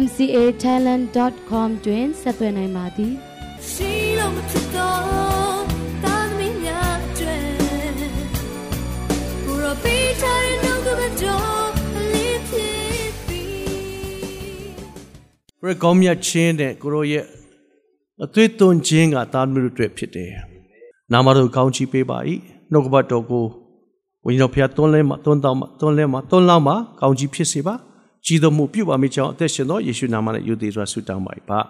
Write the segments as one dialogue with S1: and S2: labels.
S1: mcatalent.com တွင်ဆက်သွယ်နိုင်ပါသည်ရှိလို့မဖြစ်တော့တာသမီးများကျွဲဘူရောပေးချင်နှုတ်ကပတော်လေးဖြစ်
S2: ပြီးရကောင်းမြတ်ခြင်းတဲ့ကိုရောရဲ့အသွေးသွင်းခြင်းကတာသမီးတို့အတွက်ဖြစ်တယ်နာမတော်ကောင်းချီးပေးပါ၏နှုတ်ကပတ်တော်ကိုဝိညာဉ်တော်ဖျားသွန်းလဲမှာသွန်းတောင်းမှာသွန်းလဲမှာသွန်းလောင်းမှာကောင်းချီးဖြစ်စေပါ ကြီးတော်မူပြုပါမိကြောင်းအသက်ရှင်သောယေရှုနာမနဲ့ယုသေးစွာဆုတောင်းပါ၏ပါ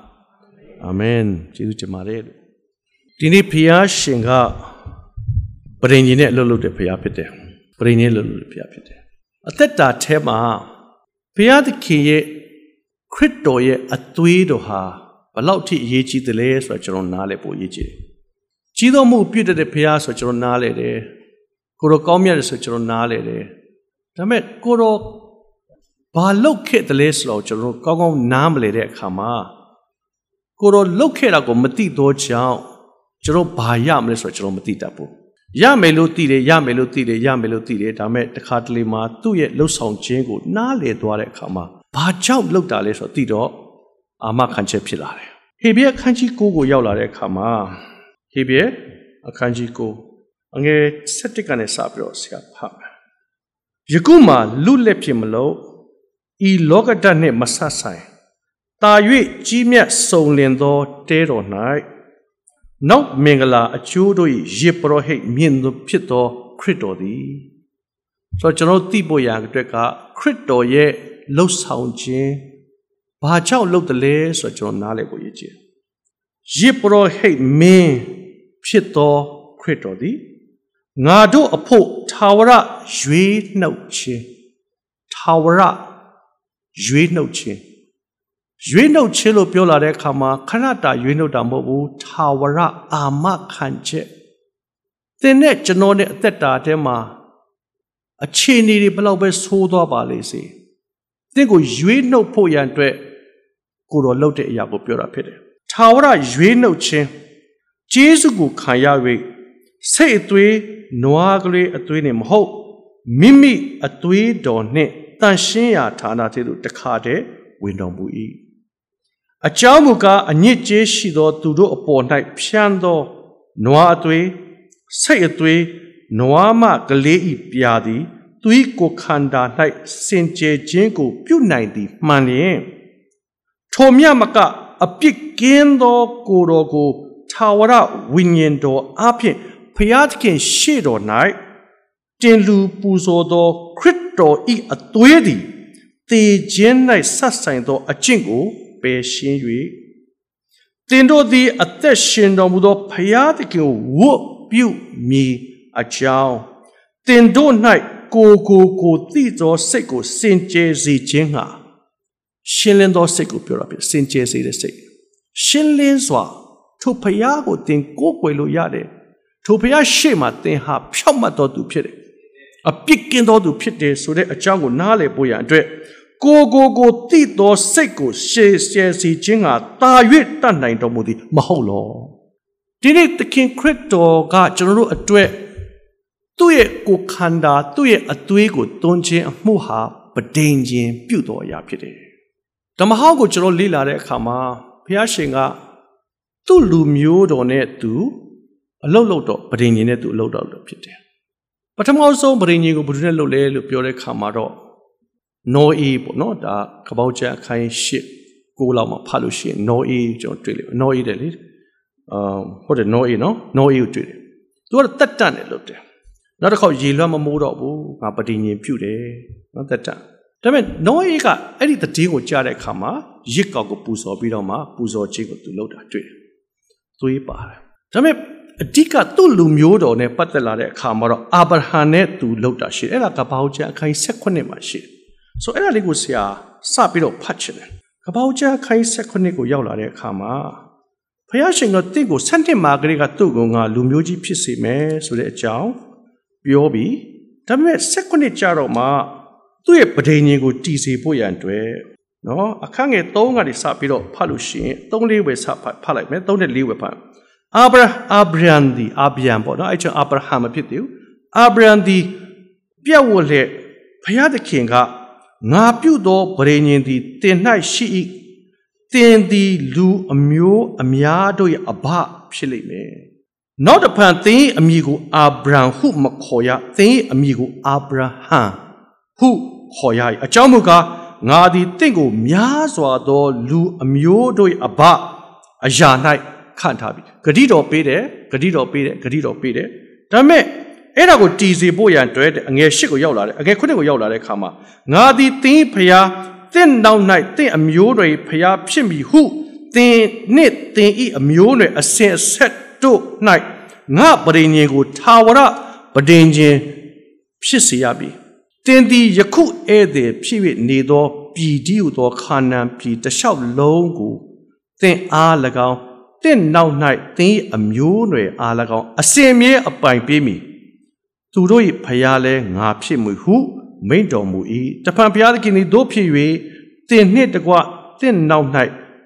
S2: အာမင်ကျေးဇူးတင်ပါတယ်ဒီနေ့ဖျားရှင်ကပရိညင်နဲ့အလုပ်လုပ်တဲ့ဖျားဖြစ်တယ်ပရိညင်လုပ်လို့ဖျားဖြစ်တယ်အသက်တာထဲမှာဖျားသခင်ရဲ့ခရစ်တော်ရဲ့အသွေးတော်ဟာဘလောက်ထိအရေးကြီးသလဲဆိုတော့ကျွန်တော်နားလည်ဖို့အရေးကြီးတယ်ကြီးတော်မူပြည့်တဲ့ဖျားဆိုကျွန်တော်နားလည်တယ်ကိုတော်ကောင်းမြတ်တယ်ဆိုကျွန်တော်နားလည်တယ်ဒါပေမဲ့ကိုတော် ဘာလုတ်ခဲ့တယ်လဲဆိုတော့ကျွန်တော်ကောင်းကောင်းနားမလည်တဲ့အခါမှာကိုတော်လုတ်ခဲ့တာကိုမသိတော့ကြောင်းကျွန်တော်ဘာရမလဲဆိုတော့ကျွန်တော်မသိတတ်ဘူးရမယ်လို့သိတယ်ရမယ်လို့သိတယ်ရမယ်လို့သိတယ်ဒါပေမဲ့တခါတလေမှာသူ့ရဲ့လှုပ်ဆောင်ခြင်းကိုနားလည်သွားတဲ့အခါမှာဘာကြောင့်လှုပ်တာလဲဆိုတော့သိတော့အာမခံချက်ဖြစ်လာတယ်ဟေဘရဲအခန်းကြီး9ကိုရောက်လာတဲ့အခါမှာဟေဘရဲအခန်းကြီး9အငယ်7ကနေစပြီးတော့ဆရာဖတ်မယ်ယခုမှလူလက်ဖြစ်မလို့ ဤလောကဓာတ်နှင့်မဆက်ဆိုင်တာ၍ကြီးမြတ်စုံလင်သောတဲတော်၌နောက်မင်္ဂလာအကျိုးတို့၏ယေပရောဟိတ်မြင့်သောဖြစ်သော ခရစ်တော်သည်ဆိုတော့ကျွန်တော်သိဖို့ရအတွက်ကခရစ်တော်ရဲ့လှုပ်ဆောင်ခြင်းဘာကြောင့်လုပ်တယ်လဲဆိုတော့ကျွန်တော်နားလည်ဖို့ရည်ကြည်ယေပရောဟိတ်မင်းဖြစ်သောခရစ်တော်သည်ငါတို့အဖို့ထာဝရရွေးနှုတ်ခြင်းထာဝရ ရွေးနှုတ်ခြင်းရွေးနှုတ်ခြင်းလို့ပြောလာတဲ့အခါမှာခဏတာရွေးနှုတ်တာမဟုတ်ဘူးထာဝရအာမခံချက်သင်နဲ့ကျွန်တော်နဲ့အသက်တာထဲမှာအခြေအနေတွေဘယ်လောက်ပဲဆိုးသွားပါလေစေသင်ကိုရွေးနှုတ်ဖို့ရန်အတွက်ကိုတော်လှုပ်တဲ့အရာကိုပြောတာဖြစ်တယ်ထာဝရရွေးနှုတ်ခြင်းဂျေစုကိုခံရ၍စိတ်အသွေးနွားကလေးအသွေးနဲ့မဟုတ်မိမိအသွေးတော်နှင့် တန်ရှင်းရာဌာနသေးသို့တခါတည်းဝင်တော်မူ၏အကြောင်းမူကားအညစ်ကြေးရှိသော သူတို့အပေါ်၌ဖြန်းသောနွားအသွေးစိတ်အသွေးနွားမကလေးဤပြာသည်သူ၏ကိုခန္ဓာ၌စင်ကြယ်ခြင်းကို ပြုနိုင်သည်မှန်လျင်ထိုမြတ်မကအပြစ်ကင်းသောကိုယ်တော်ကိုထာဝရဝိညာဉ်တော်အပြင်ဖျားသခင်ရှေ့တော်၌တင်လူပူဇော်သောခရစ် တော်ဤအသွေးသည်တေခြင်း၌ဆက်ဆိုင်သောအကျင့်ကိုပယ်ရှင်း၍တင်တို့သည်အသက်ရှင်တော်မူသောဖျားသခင်ကိုဝတ်ပြုမိအကြောင်းတင်တို့၌ကိုကိုကိုသိသောစိတ်ကိုစင်ကြယ်စေခြင်းဟာရှင်းလင်းသောစိတ်ကိုပြောတာဖြစ်စင်ကြယ်စေတဲ့စိတ်ရှင်းလင်းစွာထိုဖျားကိုတင်ကိုးကွယ်လို့ရတယ်ထိုဖျားရှေ့မှာတင်ဟာဖြောက်မှတ်တော်သူဖြစ်တယ် အပြစ်ကင်းသောသူဖြစ်တယ်ဆိုတဲ့အကြောင်းကိုနားလည်ဖို့ရန်အတွက်ကိုကိုကိုတိသောစိတ်ကိုရှေရှယ်စီခြင်းကတာ၍တတ်နိုင်တော်မူသည်မဟုတ်လောဒီနေ့သခင်ခရစ်တော်ကကျွန်တော်တို့အတွက်သူ့ရဲ့ကိုခန္ဓာသူ့ရဲ့အသွေးကိုတွန်းခြင်းအမှုဟာပဒိန်ခြင်းပြုတော်အရာဖြစ်တယ်ဓမ္မဟောင်းကိုကျွန်တော်လေ့လာတဲ့အခါမှာဘုရားရှင်ကသူ့လူမျိုးတော်နဲ့သူအလုတ်လုတ်တော့ပဒိန်ခြင်းနဲ့သူအလုတ်တော့လို့ဖြစ်တယ် ပထမဆုံးပဒိန်ခြင်းကိုဘယ်သူနဲ့လုတ်လဲလို့ပြောတဲ့အခါမှာတော့နော်အေးပေါ့နော်ဒါကပောက်ချက်အခိုင်ရှစ်ကိုလောက်မှဖတ်လို့ရှိရင်နော်အေးကျွန်တော်တွေ့လိမ့်မယ်နော်အေးတယ်လေအာဟုတ်တယ်နော်အေးနော်နော်အေးကိုတွေ့တယ်သူကတော့တက်တတ်တယ်လို့တယ်နောက်တစ်ခေါက်ရေလွှမ်းမမိုးတော့ဘူးငါပတိညင်ပြုတ်တယ်နော်တက်တတ်ဒါပေမဲ့နော်အေးကအဲ့ဒီတည်င်းကိုကြားတဲ့အခါမှာရစ်ကောက်ကိုပူဇော်ပြီးတော့မှပူဇော်ခြင်းကိုသူလုပ်တာတွေ့တယ်သွေးပါတယ်ဒါပေမဲ့ အဓိကသူ့လူမျိုးတော်နဲ့ပတ်သက်လာတဲ့အခါမှာတော့အာဗြဟံနဲ့သူလုပ်တာရှိတယ်အဲ့ဒါကဘာဟုတ်ချင်အခိုင်16မှာရှိတယ်ဆိုအဲ့ဒါလေးကိုဆရာစပြီးတော့ဖတ်ချင်တယ်ကပောက်ကြားခိုင်းဆက်ခုနှစ်ကိုရောက်လာတဲ့အခါမှာဖယားရှင်ကတင့်ကိုဆန့်တင်မာကလေးကသူ့ကိုငါလူမျိုးကြီးဖြစ်စေမယ်ဆိုတဲ့အကြောင်းပြောပြီးဒါပေမဲ့ဆက်ခုနှစ်ကြာတော့မှသူ့ရဲ့ပဒိညာဉ်ကိုတည်စေဖို့ရန်အတွက်နော်အခန်းငယ်3ကနေစပြီးတော့ဖတ်လို့ရှိရင်3လေးပဲစဖတ်လိုက်မယ်3နဲ့4ပဲဖတ် အာဗြအာဗြံဒီအာဗြံပေါ့နော်အဲ့ချင်းအာဗြဟံမဖြစ်သေးဘူးအာဗြံဒီပြတ်ဝတ်လက်ဖယားသခင်ကငါပြုသောဗရေညင်သည်တင်၌ရှိ၏တင်သည်လူအမျိုးအများတို့ရဲ့အဘဖြစ်လိမ့်မယ်နောက်တစ်ဖန်သင်အမည်ကိုအာဗြံဟုမခေါ်ရသင်အမည်ကိုအာဗြဟံဟုခေါ်ရ၏အကြောင်းမူကားငါသည်တင့်ကိုများစွာသော လူအမျိုးတို့၏အဘအရာ၌ ခန့်ထားပြီဂတိတော်ပေးတယ်ဂတိတော်ပေးတယ်ဂတိတော်ပေးတယ်ဒါပေမဲ့အဲ့ဒါကိုတည်စေဖို့ရန်တွဲအငယ်၈ကိုရောက်လာတယ်အငယ်9ကိုရောက်လာတဲ့အခါမှာငါသည်သင်ဖျားသင်နောက်၌သင်အမျိုးတွေဖျားဖြစ်မည်ဟုသင်နှင့်သင်ဤအမျိုးတွေအစဉ်အဆက်တို့၌ငါပရိညင်ကိုထာဝရပဒင်ခြင်းဖြစ်စေရပြီတင်သည်ယခုဧည့်သည်ဖြစ်၍နေသောပြည်တည်းဟုသောခါနန်ပြည်တလျှောက်လုံးကိုသင်အား၎င်း တင့်နောက်၌သင်အမျိုးနွယ်အား၎င်းအစင်မြဲအပိုင်ပေးမည်သူတို့၏ဖျားလဲငါဖြစ်မှုဟုမိန့်တော်မူ၏တဖန်ဘုရားသခင်သည်တို့ဖြစ်၍တင်နှင့်တကွတင့်နောက်၌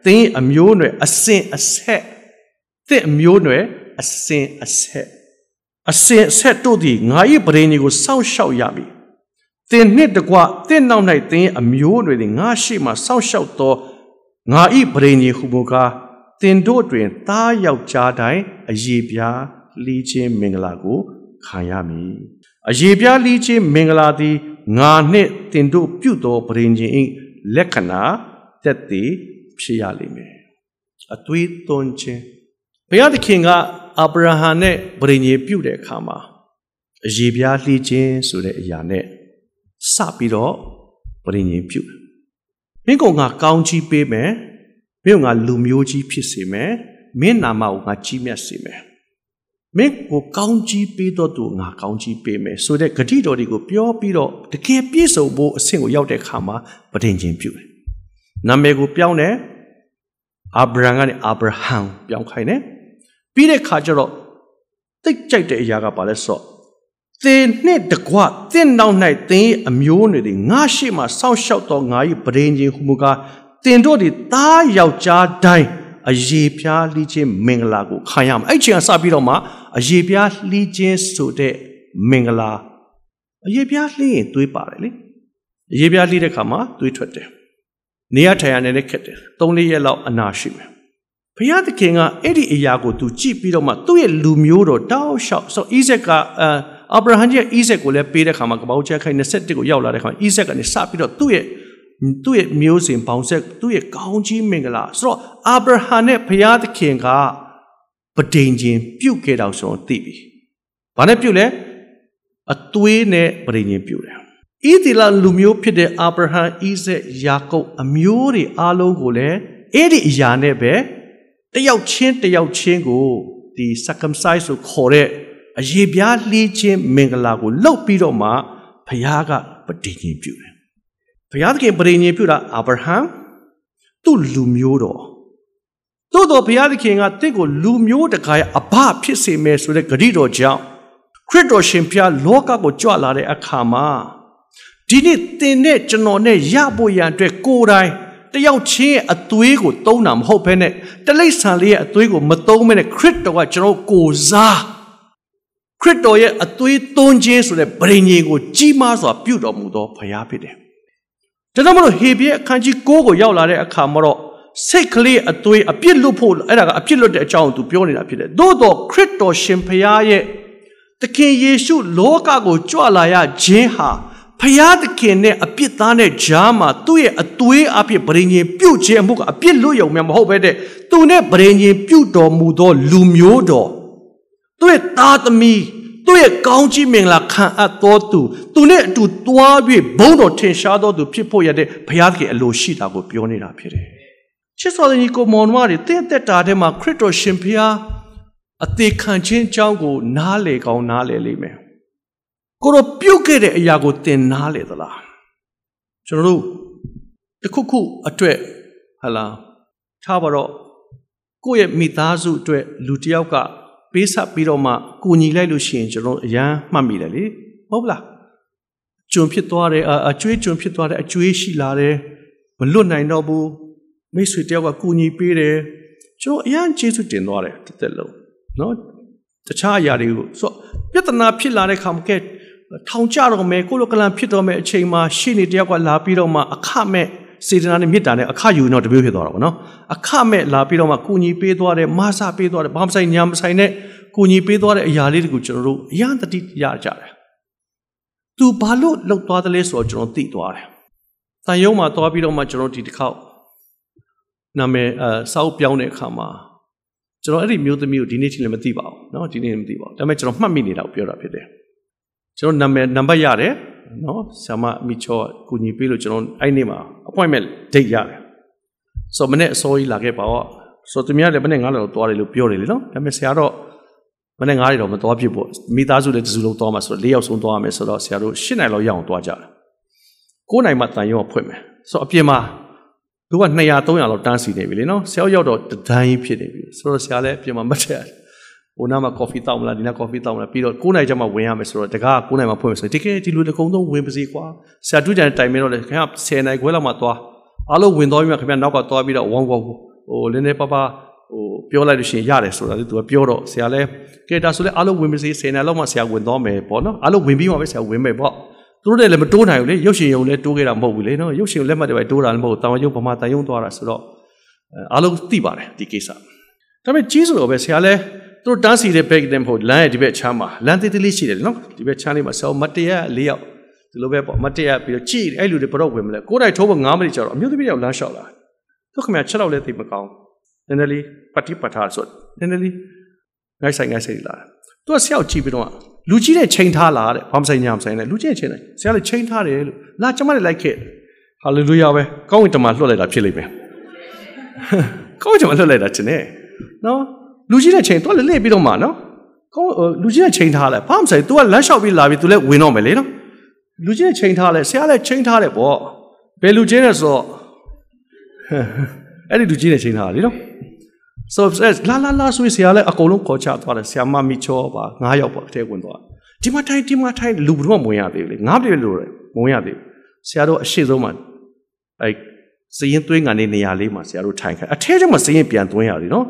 S2: သင်အမျိုးနွယ်အစင်အဆက်သင်အမျိုးနွယ်အစင်အဆက်အစင်အဆက်တို့သည်ငါ၏ပရိညင်ကိုစောင့်ရှောက်ရမည်သင်နှင့်တကွသင်နောက်၌သင်အမျိုးနွယ်သည်ငါရှိမှစောင့်ရှောက်သောငါ၏ပရိညင်ဟုမူကား သင်တို့တွင်သားယောက်ျားတိုင်းအယေပြားလီးခြင်းမင်္ဂလာကိုခံရမည်အယေပြားလီးခြင်းမင်္ဂလာသည်ငါနှင့်တင်တို့ပြုသောပရိညင်၏လက္ခဏာတက်သည်ဖြစ်ရလိမ့်မယ်အသွေးသွန်းခြင်းဘုရားသခင်ကအာဗြဟံနဲ့ပရိညင်ပြုတဲ့အခါမှာအယေပြားလှီးခြင်းဆိုတဲ့အရာနဲ့စပြီးတော့ပရိညင်ပြုတယ်မင်းကငါကောင်းကြီးပေးမယ် မင်းကငါလူမျိုးကြီးဖြစ်စေမယ်မင်းနာမကိုငါကြီးမြတ်စေမယ်မင်းကိုကောင်းကြီးပေးတော့သူငါကောင်းကြီးပေးမယ်ဆိုတဲ့ဂတိတော်တွေကိုပြောပြီးတော့တကယ်ပြည့်စုံဖို့အဆင့်ကိုရောက်တဲ့အခါမှာပဋိဉ္ချင်းပြုတယ်။နာမည်ကိုပြောင်းတယ်အာဗြဟံကနေအာဗြဟံပြောင်းခိုင်းတယ်။ပြီးတဲ့ခါကျတော့တိတ်ကြိုက်တဲ့အရာကဘာလဲဆိုတော့သင်နှစ်တကွသင်နောက်၌သင်အမျိုးတွေငါရှိမှစောင့်ရှောက်သောငါ၏ပဋိဉ္ချင်းဟူမူကား သင်တို့သည်သားယောက်ျားတိုင်းအယေပြားလှီးခြင်းမင်္ဂလာကိုခံရမှာအဲ့ချိန်ကစပြီးတော့မှအယေပြားလှီးခြင်းဆိုတဲ့မင်္ဂလာအယေပြားလှီးရင်သွေးပါတယ်လေအယေပြားလှီးတဲ့ခါမှာသွေးထွက်တယ်နေရထိုင်ရနေတဲ့ခက်တယ်၃၄ရက်လောက်အနာရှိမယ်ဘုရားသခင်ကအဲ့ဒီအရာကိုသူကြည့်ပြီးတော့မှသူ့ရဲ့လူမျိုးတော်တောက်လျှောက်ဆိုဣဇက်ကအာအာဗြဟံရဲ့ဣဇက်ကိုလည်းပေးတဲ့ခါမှာကပောက်ချက်ခိုင်21ကိုရောက်လာတဲ့ခါမှာဣဇက်ကနေစပြီးတော့သူ့ရဲ့ သူ့ရဲ့မျိုးစဉ်ပေါင်းဆက်သူ့ရဲ့ကောင်းကြီးမင်္ဂလာဆိုတော့အာဗြဟံနဲ့ဘုရားသခင်ကပဒိန်ချင်းပြုတ်ခဲ့တော့ဆိုတော့သိပြီ။ဘာနဲ့ပြုတ်လဲအသွေးနဲ့ပဒိန်ချင်းပြုတ်တယ်။ဣသီလလူမျိုးဖြစ်တဲ့အာဗြဟံဣဇက်ယာကုပ်အမျိုးတွေအားလုံးကိုလည်းအဲ့ဒီအရာနဲ့ပဲတယောက်ချင်းတယောက်ချင်းကိုဒီ circumcise ဆိုခေါ်တဲ့အရေးပြားလှီးခြင်းမင်္ဂလာကိုလှုပ်ပြီးတော့မှဘုရားကပဒိန်ချင်းပြုတ်တယ် ဘုရားသခင်ပရိညင်ပြုတာအာဗြဟံသူ့လူမျိုးတော်သို့တော်ဘုရားသခင်ကတင့်ကိုလူမျိုးတကားအဘဖြစ်စေမယ်ဆိုတဲ့ဂရုတော်ကြောင့်ခရစ်တော်ရှင်ဘုရားလောကကိုကြွလာတဲ့အခါမှာဒီနေ့သင်နဲ့ကျွန်တော်နဲ့ရဖို့ရန်အတွက်ကိုယ်တိုင်တယောက်ချင်းအသွေးကိုသုံးတာမဟုတ်ဘဲနဲ့တလိษံလေးရဲ့အသွေးကိုမသုံးဘဲနဲ့ခရစ်တော်ကကျွန်တော်ကိုစားခရစ်တော်ရဲ့အသွေးသွန်းခြင်းဆိုတဲ့ဗြိဉ္ဉ်ကိုကြီးမားစွာပြုတော်မူသောဘုရားဖြစ်တယ် ဒါကြောင့်မလို့ဟေဘရဲအခန်းကြီး9ကိုရောက်လာတဲ့အခါမှာတော့စိတ်ကလေးအသွေးအပြစ်လွတ်ဖို့အဲ့ဒါကအပြစ်လွတ်တဲ့အကြောင်းကိုသူပြောနေတာဖြစ်တယ်။သို့တော့ခရစ်တော်ရှင်ဖရားရဲ့သခင်ယေရှုလောကကိုကြွလာရခြင်းဟာဖရားသခင်နဲ့အပြစ်သားနဲ့ဂျားမှာသူ့ရဲ့အသွေးအပြစ်ဗြိဉ္ဉ်ပြုတ်ခြင်းအမှုကအပြစ်လွတ်ရုံများမဟုတ်ပဲတဲ့သူနဲ့ဗြိဉ္ဉ်ပြုတ်တော်မူသောလူမျိုးတော်သူ့ရဲ့သားသမီး သူ့ရဲ့ကောင်းကြီးမင်္ဂလာခံအပ်တော်သူသူနဲ့အတူတွား၍ဘုန်းတော်ထင်ရှားတော်သူဖြစ်ဖို့ရတဲ့ဘုရားသခင်အလိုရှိတာကိုပြောနေတာဖြစ်တယ်။ချစ်တော်ညီကိုမောင်နှမတွေတင့်သက်တာထဲမှာခရစ်တော်ရှင်ဘုရားအသေးခံခြင်းအကြောင်းကို နားလေကောင်းနားလေလိမ့်မယ်။ကိုတော့ပြုတ်ခဲ့တဲ့အရာကိုသင်နားလေသလား။ကျွန်တော်တို့တခုခုအတွက်ဟလာထားပါတော့ကိုယ့်ရဲ့မိသားစုအတွက်လူတစ်ယောက်က ပေးဆက်ပြီးတော့မှကိုညီလိုက်လို့ရှိရင်ကျွန်တော်အရန်မှတ်မိတယ်လေဟုတ်လားကျွန်ဖြစ်သွားတယ်အကျွေးကျွန်ဖြစ်သွားတယ်အကျွေးရှိလာတယ်မလွတ်နိုင်တော့ဘူးမိတ်ဆွေတယောက်ကကိုညီပေးတယ်ကျွန်တော်အရန်ကျေးဇူးတင်သွားတယ်တစ်သက်လုံးနော်တခြားအရာတွေကိုဆိုပြဿနာဖြစ်လာတဲ့ခါမှာကဲထောင်ကြတော့မယ်ကိုလိုကလန်ဖြစ်တော့မယ်အချိန်မှာရှေ့နေတယောက်ကလာပြီးတော့မှအခမဲ့ စေတနာနဲ့မေတ္တာနဲ့အခယူတော့တမျိုးဖြစ်သွားတာပေါ့နော်အခမဲ့လာပြီးတော့မှကုညီပေးသွားတဲ့မဆပေးသွားတဲ့ဘာမဆိုင်ညာမဆိုင်တဲ့ကုညီပေးသွားတဲ့အရာလေးတွေကိုကျွန်တော်တို့အရန်တတိရကြတယ်သူဘာလို့လောက်သွားတယ်လဲဆိုတော့ကျွန်တော်သိသွားတယ်တန်ရုံမှာသွားပြီးတော့မှကျွန်တော်ဒီတစ်ခေါက်နာမည်အဲစောက်ပြောင်းတဲ့အခါမှာကျွန်တော်အဲ့ဒီမျိုးသမီးကိုဒီနေ့ထိလည်းမသိပါဘူးเนาะဒီနေ့လည်းမသိပါဘူးဒါပေမဲ့ကျွန်တော်မှတ်မိနေတော့ပြောတာဖြစ်တယ်ကျွန်တော်နာမည်နံပါတ်ရတယ် နော်ဆ iam မီချောကူညီပေးလို့ကျွန်တော်အဲ့နေ့မှာ appointment date ရတယ်ဆိုမနေ့အစောကြီးလာခဲ့ပါတော့ဆိုသူများလည်းမနေ့9လောက်သွားတယ်လို့ပြောတယ်လေနော်ဒါပေမဲ့ဆရာတော့မနေ့9ရက်တော့မသွားဖြစ်ပေါ့မိသားစုလည်းတစုလုံးသွားမှာဆိုတော့၄ယောက်ဆုံးသွားမယ်ဆိုတော့ဆရာတို့၈နိုင်လောက်ရအောင်သွားကြတယ်9နိုင်မှတန်ရုံးဖွင့်မယ်ဆိုတော့အပြင်မှာသူက200 300လောက်တန်းစီနေပြီလေနော်ဆရာရောက်တော့တဒန်းကြီးဖြစ်နေပြီဆိုတော့ဆရာလည်းအပြင်မှာမတ်တယ် ဟိုနားမှာ coffee တောက်မလားဒီနား coffee တောက်မလားပြီးတော့9နိုင်ကျမှဝင်ရမယ်ဆိုတော့တကား9နိုင်မှဖွင့်မယ်ဆိုတကယ်ဒီလိုတကုံဆုံးဝင်ပါစေကွာဆရာတွေ့ကြတဲ့တိုင်မင်းတော့လေခင်ဗျ10နိုင်ခွဲလောက်မှသွားအားလုံးဝင်သွားပြီးမှခင်ဗျနောက်ကသွားပြီးတော့ဝေါဝေါဟိုလင်းနေပပဟိုပြောလိုက်လို့ရှိရင်ရတယ်ဆိုတာလေသူကပြောတော့ဆရာလည်းကဲဒါဆိုလဲအားလုံးဝင်ပါစေ10နိုင်လောက်မှဆရာဝင်သွားမယ်ပေါ့နော်အားလုံးဝင်ပြီးမှပဲဆရာဝင်မယ်ပေါ့သူတို့လည်းမတိုးနိုင်ဘူးလေရုပ်ရှင်ယုံလည်းတိုးခဲ့တာမဟုတ်ဘူးလေနော်ရုပ်ရှင်လက်မှတ်တွေပဲတိုးတာလည်းမဟုတ်ဘူးတာဝန်ယုံဗမာတန်ယုံသွားတာဆိုတော့အားလုံးသိပါတယ်ဒီကိစ္စဒါပေမဲ့ကြီးဆိုတော့ပဲဆရာလည်း သူတို့တန်းစီတဲ့ back တဲ့မဟုတ်လမ်းရဲ့ဒီဘက်ချမ်းမှာလမ်းသေးသေးလေးရှိတယ်နော်ဒီဘက်ချမ်းလေးမှာဆောမတရ၄ယောက်ဒီလိုပဲပေါ့မတရပြီးတော့ကြည့်အဲ့လူတွေဘတော့ဝင်မလဲကိုယ်တိုင်ထိုးဖို့9မိနစ်ကြာတော့အမျိုးသမီးယောက်လမ်းလျှောက်လာသူခင်ဗျာချက်တော့လဲသိမကောင်းနည်းနည်းလေးပတိပဋ္ဌာဆိုနည်းနည်းလေးငိုက်ဆိုင်ငိုက်ဆိုင်လာသူကဆရာကိုကြည့်ပြီးတော့လူကြီးတဲ့ချိန်ထားလာတဲ့ဘာမဆိုင်ညာမဆိုင်နဲ့လူကြီးတဲ့ချိန်လိုက်ဆရာလည်းချိန်ထားတယ်လို့လာကျမလည်းလိုက်ခဲ့ဟာလေလုယာပဲကောင်းဝင်တမလွှတ်လိုက်တာဖြစ်လိမ့်မယ်ကောင်းဝင်တမလွှတ်လိုက်တာခြင်းနဲ့နော် လူကြီးတဲ့ချိန်တော့လည်းလေ့ပြီးတော့မှနော်ကောင်းလူကြီးတဲ့ချိန်ထားလဲဘာမှမဆိုင် तू ကလမ်းလျှောက်ပြီးလာပြီး तू လည်းဝင်တော့မယ်လေနော်လူကြီးတဲ့ချိန်ထားလဲဆရာလည်းချိန်ထားတယ်ပေါ့ဘယ်လူကြီးလဲဆိုတော့အဲ့ဒီလူကြီးတဲ့ချိန်ထားလေနော်ဆိုလာလာလာဆိုဆရာလည်းအကုန်လုံးခေါ်ချသွားတယ်ဆရာမမီချောပါ၅ယောက်ပေါ့အထဲဝင်သွားဒီမှာထိုင်ဒီမှာထိုင်လူဘယ်တော့မှဝင်ရသေးဘူးလေငါးပြည့်လို့မဝင်ရသေးဘူးဆရာတို့အရှိဆုံးမှာအဲစရင်သွင်းကနေနေရာလေးမှာဆရာတို့ထိုင်ခိုင်းအထဲကျမှစရင်ပြန်သွင်းရတယ်နော်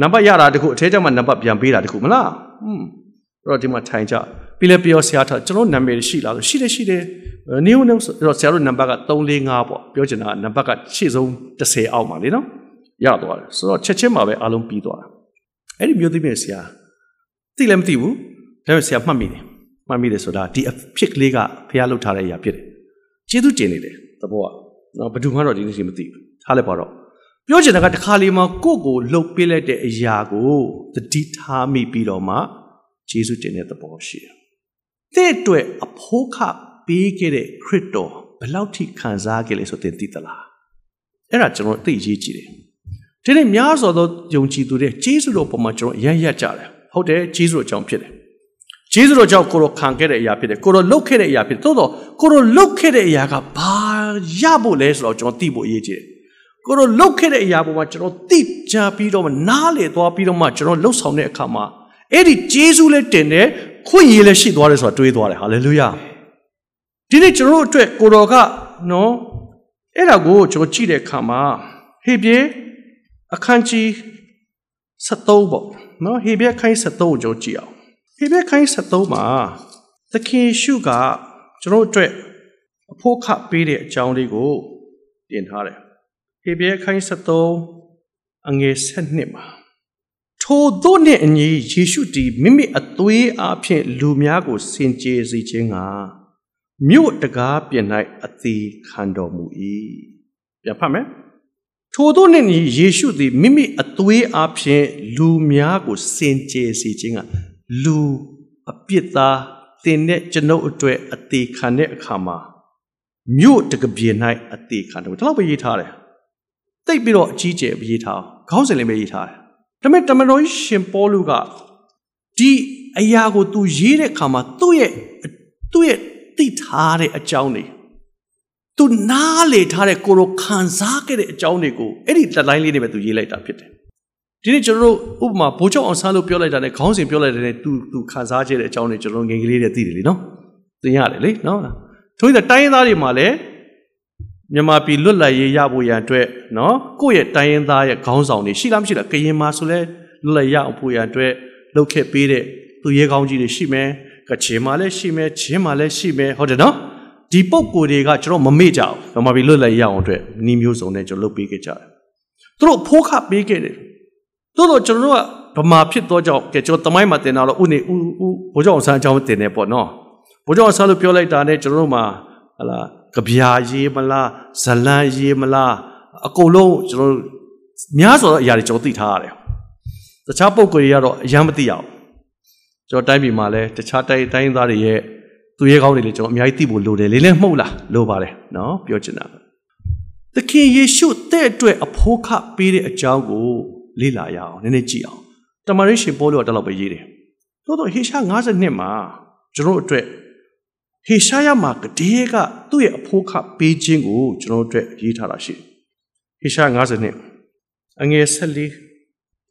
S2: နံပါတ်ရတာတခုအထဲကျမှနံပါတ်ပြန်ပေးတာတခုမလားဟွန်းအဲ့တော့ဒီမှာထိုင်ကြပြီးလဲပြောဆရာထားကျွန်တော်နာမည်ရှိလားဆိုရှိတယ်ရှိတယ်နေဦးနေဆိုတော့ဆရာတို့နံပါတ်က345ပေါ့ပြောချင်တာနံပါတ်ကရှေ့ဆုံး30အောက်မှာလေနော်ရသွားတယ်ဆိုတော့ချက်ချင်းမှာပဲအားလုံးပြီးသွားတာအဲ့ဒီမျိုးသမီးဆရာသိလည်းမသိဘူးဒါပေမဲ့ဆရာမှတ်မိတယ်မှတ်မိတယ်ဆိုတာဒီအဖြစ်ကလေးကဖះလှုပ်ထားတဲ့အရာဖြစ်တယ်ကျေးဇူးတင်နေတယ်သဘောကနော်ဘယ်သူမှတော့ဒီနေ့ရှိမသိဘူးထားလိုက်ပါတော့ ပြောချင်တာကတခါလေးမှာကိုယ့်ကိုလှုပ်ပေးလိုက်တဲ့အရာကိုတတိထားမိပြီးတော့မှယေရှုတင်တဲ့သဘောရှိတယ်။တဲ့အတွက်အဖိုးခပေးခဲ့တဲ့ခရစ်တော်ဘယ်လောက်ထိခံစားခဲ့လဲဆိုတဲ့သိသလား။အဲ့ဒါကျွန်တော်သိရေးကြည့်တယ်။ဒီနေ့များစွာသောယုံကြည်သူတွေယေရှုတော်ပေါ်မှာကျွန်တော်ရရရကြတယ်။ဟုတ်တယ်ယေရှုတော်ကြောင့်ဖြစ်တယ်။ယေရှုတော်ကြောင့်ကိုရောခံခဲ့တဲ့အရာဖြစ်တယ်။ကိုရောလှုပ်ခဲ့တဲ့အရာဖြစ်တယ်။သို့တော့ကိုရောလှုပ်ခဲ့တဲ့အရာကဘာရဖို့လဲဆိုတော့ကျွန်တော်သိဖို့အရေးကြီးတယ်။ ကိုရောလှုပ်ခဲ့တဲ့အရာပေါ်မှာကျွန်တော်သိကြပြီးတော့နားလေသွားပြီးတော့မှကျွန်တော်လှုပ်ဆောင်တဲ့အခါမှာအဲ့ဒီဂျေဇုလည်းတင်တယ်ခွင့်ရည်လည်းရှိသွားတယ်ဆိုတာတွေးသွားတယ်ဟာလေလုယာဒီနေ့ကျွန်တော်တို့အတွက်ကိုတော်ကနော်အဲ့ဒါကိုကျွန်တော်ကြည့်တဲ့အခါမှာဟေပြေအခန်းကြီး73ပေါ့နော်ဟေပြေခိုင်း73ကိုကျွန်တော်ကြည့်အောင်ဟေပြေခိုင်း73မှာသခင်ရှုကကျွန်တော်အတွက်အဖို့ခပေးတဲ့အကြောင်းလေးကိုတင်ထားတယ် ဟေပြေခိုင်း73အငယ်7မှာထိုသို့နှင့်အညီယေရှုသည်မိမိအသွေးအားဖြင့်လူများကိုစင်ကြယ်စေခြင်းကမြို့တကားပြင်၌အသေးခံတော်မူ၏ပြန်ဖတ်မယ်ထိုသို့နှင့်ယေရှုသည်မိမိအသွေးအားဖြင့်လူများကိုစင်ကြယ်စေခြင်းကလူအပြစ်သားတင်တဲ့ကျွန်ုပ်အတွက်အသေးခံတဲ့အခါမှာမြို့တကပြေ၌အသေးခံတော်ဒီလောက်ပဲရေးထားတယ် တိတ်ပြီးတော့အကြီးကျယ်ရေးထားခေါင်းစဉ်လေးပဲရေးထားတယ်ဒါပေမဲ့တမန်တော်ကြီးရှင်ပေါလုကဒီအရာကိုသူရေးတဲ့အခါမှာသူ့ရဲ့သူ့ရဲ့သိထားတဲ့အကြောင်းတွေသူနားလေထားတဲ့ကိုလိုခံစားခဲ့တဲ့အကြောင်းတွေကိုအဲ့ဒီတက်လိုင်းလေးတွေပဲသူရေးလိုက်တာဖြစ်တယ်ဒီနေ့ကျွန်တော်တို့ဥပမာဘိုးချုပ်အောင်ဆန်းလို့ပြောလိုက်တာနဲ့ခေါင်းစဉ်ပြောလိုက်တဲ့နဲ့သူသူခံစားခဲ့တဲ့အကြောင်းတွေကျွန်တော်ငယ်ကလေးတွေသိတယ်လीနော်သင်ရတယ်လေနော်ထို့ဒီတိုင်းရင်းသားတွေမှာလည်း မြန်မာပြည်လွတ်လပ်ရေးရဖို့ရန်အတွက်နော်ကိုယ့်ရဲ့တိုင်းရင်းသားရဲ့ခေါင်းဆောင်တွေရှိလားမရှိလားကရင်မှာဆိုလဲလွတ်လပ်ရအောင်ဖို့ရန်အတွက်လှုပ်ခဲ့ပေးတဲ့သူရဲကောင်းကြီးတွေရှိမယ်ကချင်မှာလည်းရှိမယ်ချင်းမှာလည်းရှိမယ်ဟုတ်တယ်နော်ဒီပုံကိုယ်တွေကကျွန်တော်မမေ့ကြဘူးမြန်မာပြည်လွတ်လပ်ရအောင်အတွက်နီးမျိုးစုံနဲ့ကျွန်တော်လုပ်ပေးခဲ့ကြတယ်သူတို့ဖိုးခပေးခဲ့တယ်သို့တော့ကျွန်တော်တို့ကဗမာဖြစ်သောကြောင့်ကဲကျွန်တော်တမိုင်းမှာတင်တာတော့ဥနေဥဥဘိုးကျောင်းဆန်းအကြောင်းတင်နေပေါ့နော်ဘိုးကျောင်းဆန်းလို့ပြောလိုက်တာနဲ့ကျွန်တော်တို့မှာဟလာ ကြပြာရေးမလားဇလန်းရေးမလားအကုန်လုံးကျွန်တော်တို့များစွာသောအရာတွေကျွန်တော်သိထားရတယ်တခြားပုံကိုယ်တွေကတော့အရင်မသိရအောင်ကျွန်တော်တိုင်းပြည်မှာလည်းတခြားတိုင်းတိုင်းသားတွေရဲ့သူရဲကောင်းတွေလည်းကျွန်တော်အများကြီးသိဖို့လိုတယ်လေးလည်းမှုတ်လားလိုပါတယ်နော်ပြောချင်တာသခင်ယေရှုတဲ့အတွက်အဖို့ခပေးတဲ့အကြောင်းကိုလေ့လာရအောင်နည်းနည်းကြည့်အောင်တမန်ရေးရှင်ပေါလုကတလောက်ပဲရေးတယ်သို့တော့ဟေရှာ52မှာကျွန်တော်အတွက် ဟေရှာယမှာကတည်းကသူ့ရဲ့အဖို့ခပေးခြင်းကိုကျွန်တော်တို့ရေးထားတာရှိတယ်ဟေရှာ52အငယ်14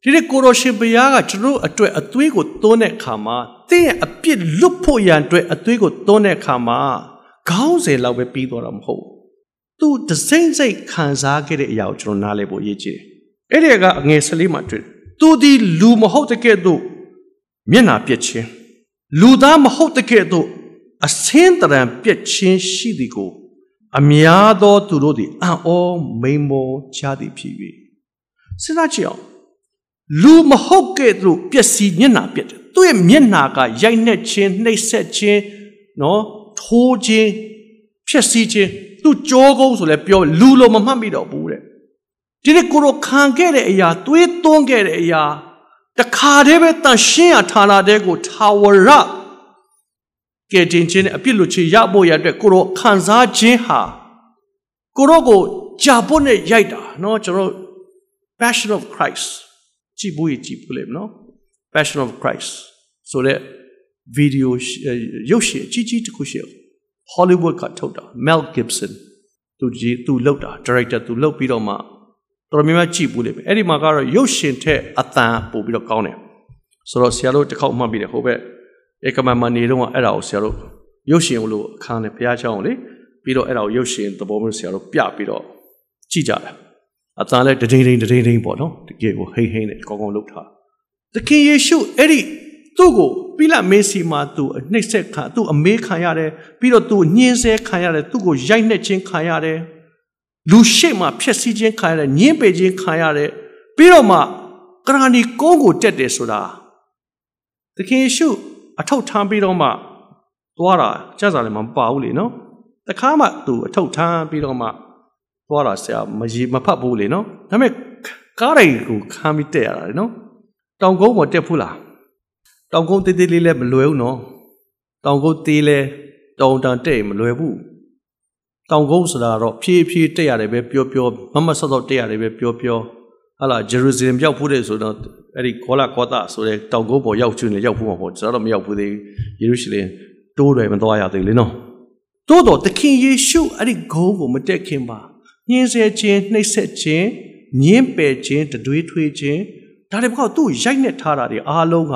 S2: ဒီနေ့ကိုရိုရှင်ဘုရားကကျွန်တော်အတွက်အသွေးကိုသွန်းတဲ့အခါမှာတင့်ရဲ့အပြစ်လွတ်ဖို့ရန်အတွက်အသွေးကိုသွန်းတဲ့အခါမှာခေါင်းစဉ်လောက်ပဲပြီးသွားတာမဟုတ်ဘူး။သူဒစိမ့်စိတ်ခံစားခဲ့တဲ့အရာကိုကျွန်တော်နားလည်ဖို့အရေးကြီးတယ်။အဲ့ဒီကအငယ်၁၄မှာတွေ့တယ်။သူဒီလူမဟုတ်တဲ့ကဲ့သို့မျက်နာပြက်ခြင်းလူသားမဟုတ်တဲ့ကဲ့သို့ အစင်းတရံပြက်ခြင်းရှိသည်ကို အများသောသူတို့သည်အံ့ဩမိန်မောချသည်ဖြစ်၍စဉ်းစားကြည့်အောင်လူမဟုတ်ကဲ့သို့ပျက်စီးမျက်နာပြက်တယ်သူ့ရဲ့မျက်နာကရိုက်နှက်ခြင်းနှိပ်စက်ခြင်းနော်ထိုးခြင်းဖြက်စီးခြင်းသူကြောကုန်းဆိုလဲပြောလူလိုမမှတ်မိတော့ဘူးတဲ့ဒီနေ့ကိုရောခံခဲ့တဲ့အရာသွေးသွန်းခဲ့တဲ့အရာတခါတည်းပဲတန်ရှင်းရဌာနတဲ့ကိုထာဝရ ကယ်တင်ခြင်းနဲ့အပြစ်လွတ်ခြင်းရဖို့ရအတွက်ကိုတော့ခံစားခြင်းဟာကိုတော့ကိုကြာဖို့နဲ့ရိုက်တာเนาะကျွန်တော် Passion of Christ ကြည့်ဖို့ကြည့်ဖို့လေเนาะ Passion of Christ ဆိုတဲ့ဗီဒီယိုရုပ်ရှင်အကြီးကြီးတစ်ခုရှိအောင် Hollywood ကထုတ်တာ Mel Gibson သူကြီးသူလောက်တာ director သူလောက်ပြီးတော့မှတော်တော်များများကြည့်ဘူးလေအဲ့ဒီမှာကတော့ရုပ်ရှင်ထက်အသံပို့ပြီးတော့ကောင်းတယ်ဆိုတော့ဆရာတို့တစ်ခေါက်မှတ်ပြီးတယ်ဟိုဘက် ဧကမန်မနေတော့အဲ့ဒါကိုဆရာတို့ရုပ်ရှင်လို့အခန်းနဲ့ဘုရားကျောင်းကိုလေပြီးတော့အဲ့ဒါကိုရုပ်ရှင်သဘောမျိုးဆရာတို့ပြပြီးတော့ကြည့်ကြတယ်အတန်လဲတဒိန်ဒိန်တဒိန်ဒိန်ပေါ့နော်တကယ်ကိုဟိမ့်ဟိမ့်နဲ့ကောင်းကောင်းလုပ်ထားသခင်ယေရှုအဲ့ဒီသူ့ကိုပိလမေစီမှာသူအနှိမ့်ဆက်ခံသူ့အမေးခံရတယ်ပြီးတော့သူညှင်းဆဲခံရတယ်သူ့ကိုရိုက်နှက်ခြင်းခံရတယ်လူရှိမှဖျက်ဆီးခြင်းခံရတယ်ညှင်းပယ်ခြင်းခံရတယ်ပြီးတော့မှကရာနီကုန်းကိုတက်တယ်ဆိုတာသခင်ယေရှု အထောက်ထားပြီးတော့မှသွားတာကျက်စာလည်းမပါဘူးလေနော်တခါမှသူအထောက်ထားပြီးတော့မှသွားတာဆရာမရေမဖတ်ဘူးလေနော်ဒါပေမဲ့ကားတွေကိုခံပြီးတက်ရတာလေနော်တောင်ကုန်းပေါ်တက်ဖူးလားတောင်ကုန်းတေးသေးလေးလည်းမလွယ်ဘူးနော်တောင်ကုန်းသေးလဲတောင်တန်တက်မလွယ်ဘူးတောင်ကုန်းဆိုတာတော့ဖြည်းဖြည်းတက်ရတယ်ပဲပြောပြောမမဆော့ဆော့တက်ရတယ်ပဲပြောပြော ဟာလာဂျေရုဆလင်ရောက်ဖူးတယ်ဆိုတော့အဲ့ဒီခေါလာကောတာဆိုတဲ့တောင်ကုန်းပေါ်ရောက်ချင်လေရောက်ဖူးမှာပေါ့ကျွန်တော်တော့မရောက်ဘူးသေးယေရုရှလင်တိုးတယ်မသွားရသေးလေနော်တိုးတော့သခင်ယေရှုအဲ့ဒီဂုံးကိုမတက်ခင်ပါညှင်းဆဲခြင်းနှိပ်စက်ခြင်းညင်းပယ်ခြင်းတတွေးထွေးခြင်းဒါတွေဘောက်သူ့ရိုက်နှက်ထားတာတွေအားလုံးက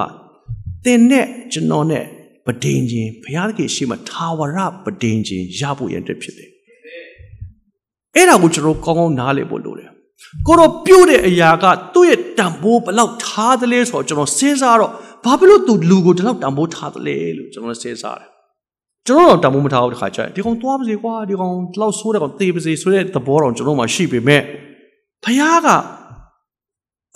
S2: တင်နဲ့ကျွန်တော်နဲ့ပဒင်းခြင်းဘုရားသခင်ရှိမှထာဝရပဒင်းခြင်းရဖို့ရတဲ့ဖြစ်တယ်အဲ့ဒါကိုကျွန်တော်ကောင်းကောင်းနားလည်ဖို့လိုတယ် ကိုတော့ပြုတ်တဲ့အရာကသူ့ရဲ့တံပိုးဘလောက်ထားသလဲဆိုတော့ကျွန်တော်စဉ်းစားတော့ဘာဖြစ်လို့သူလူကိုဒီလောက်တံပိုးထားသလဲလို့ကျွန်တော်စဉ်းစားတယ်ကျွန်တော်တော့တံပိုးမထားဘူးတခါကျရင်ဒီကောင်သွားပါစေကွာဒီကောင်ဒီလောက်ဆိုးတဲ့ကောင်သေပါစေဆိုတဲ့သဘောတော့ကျွန်တော်မှရှိပေမဲ့ဘုရားက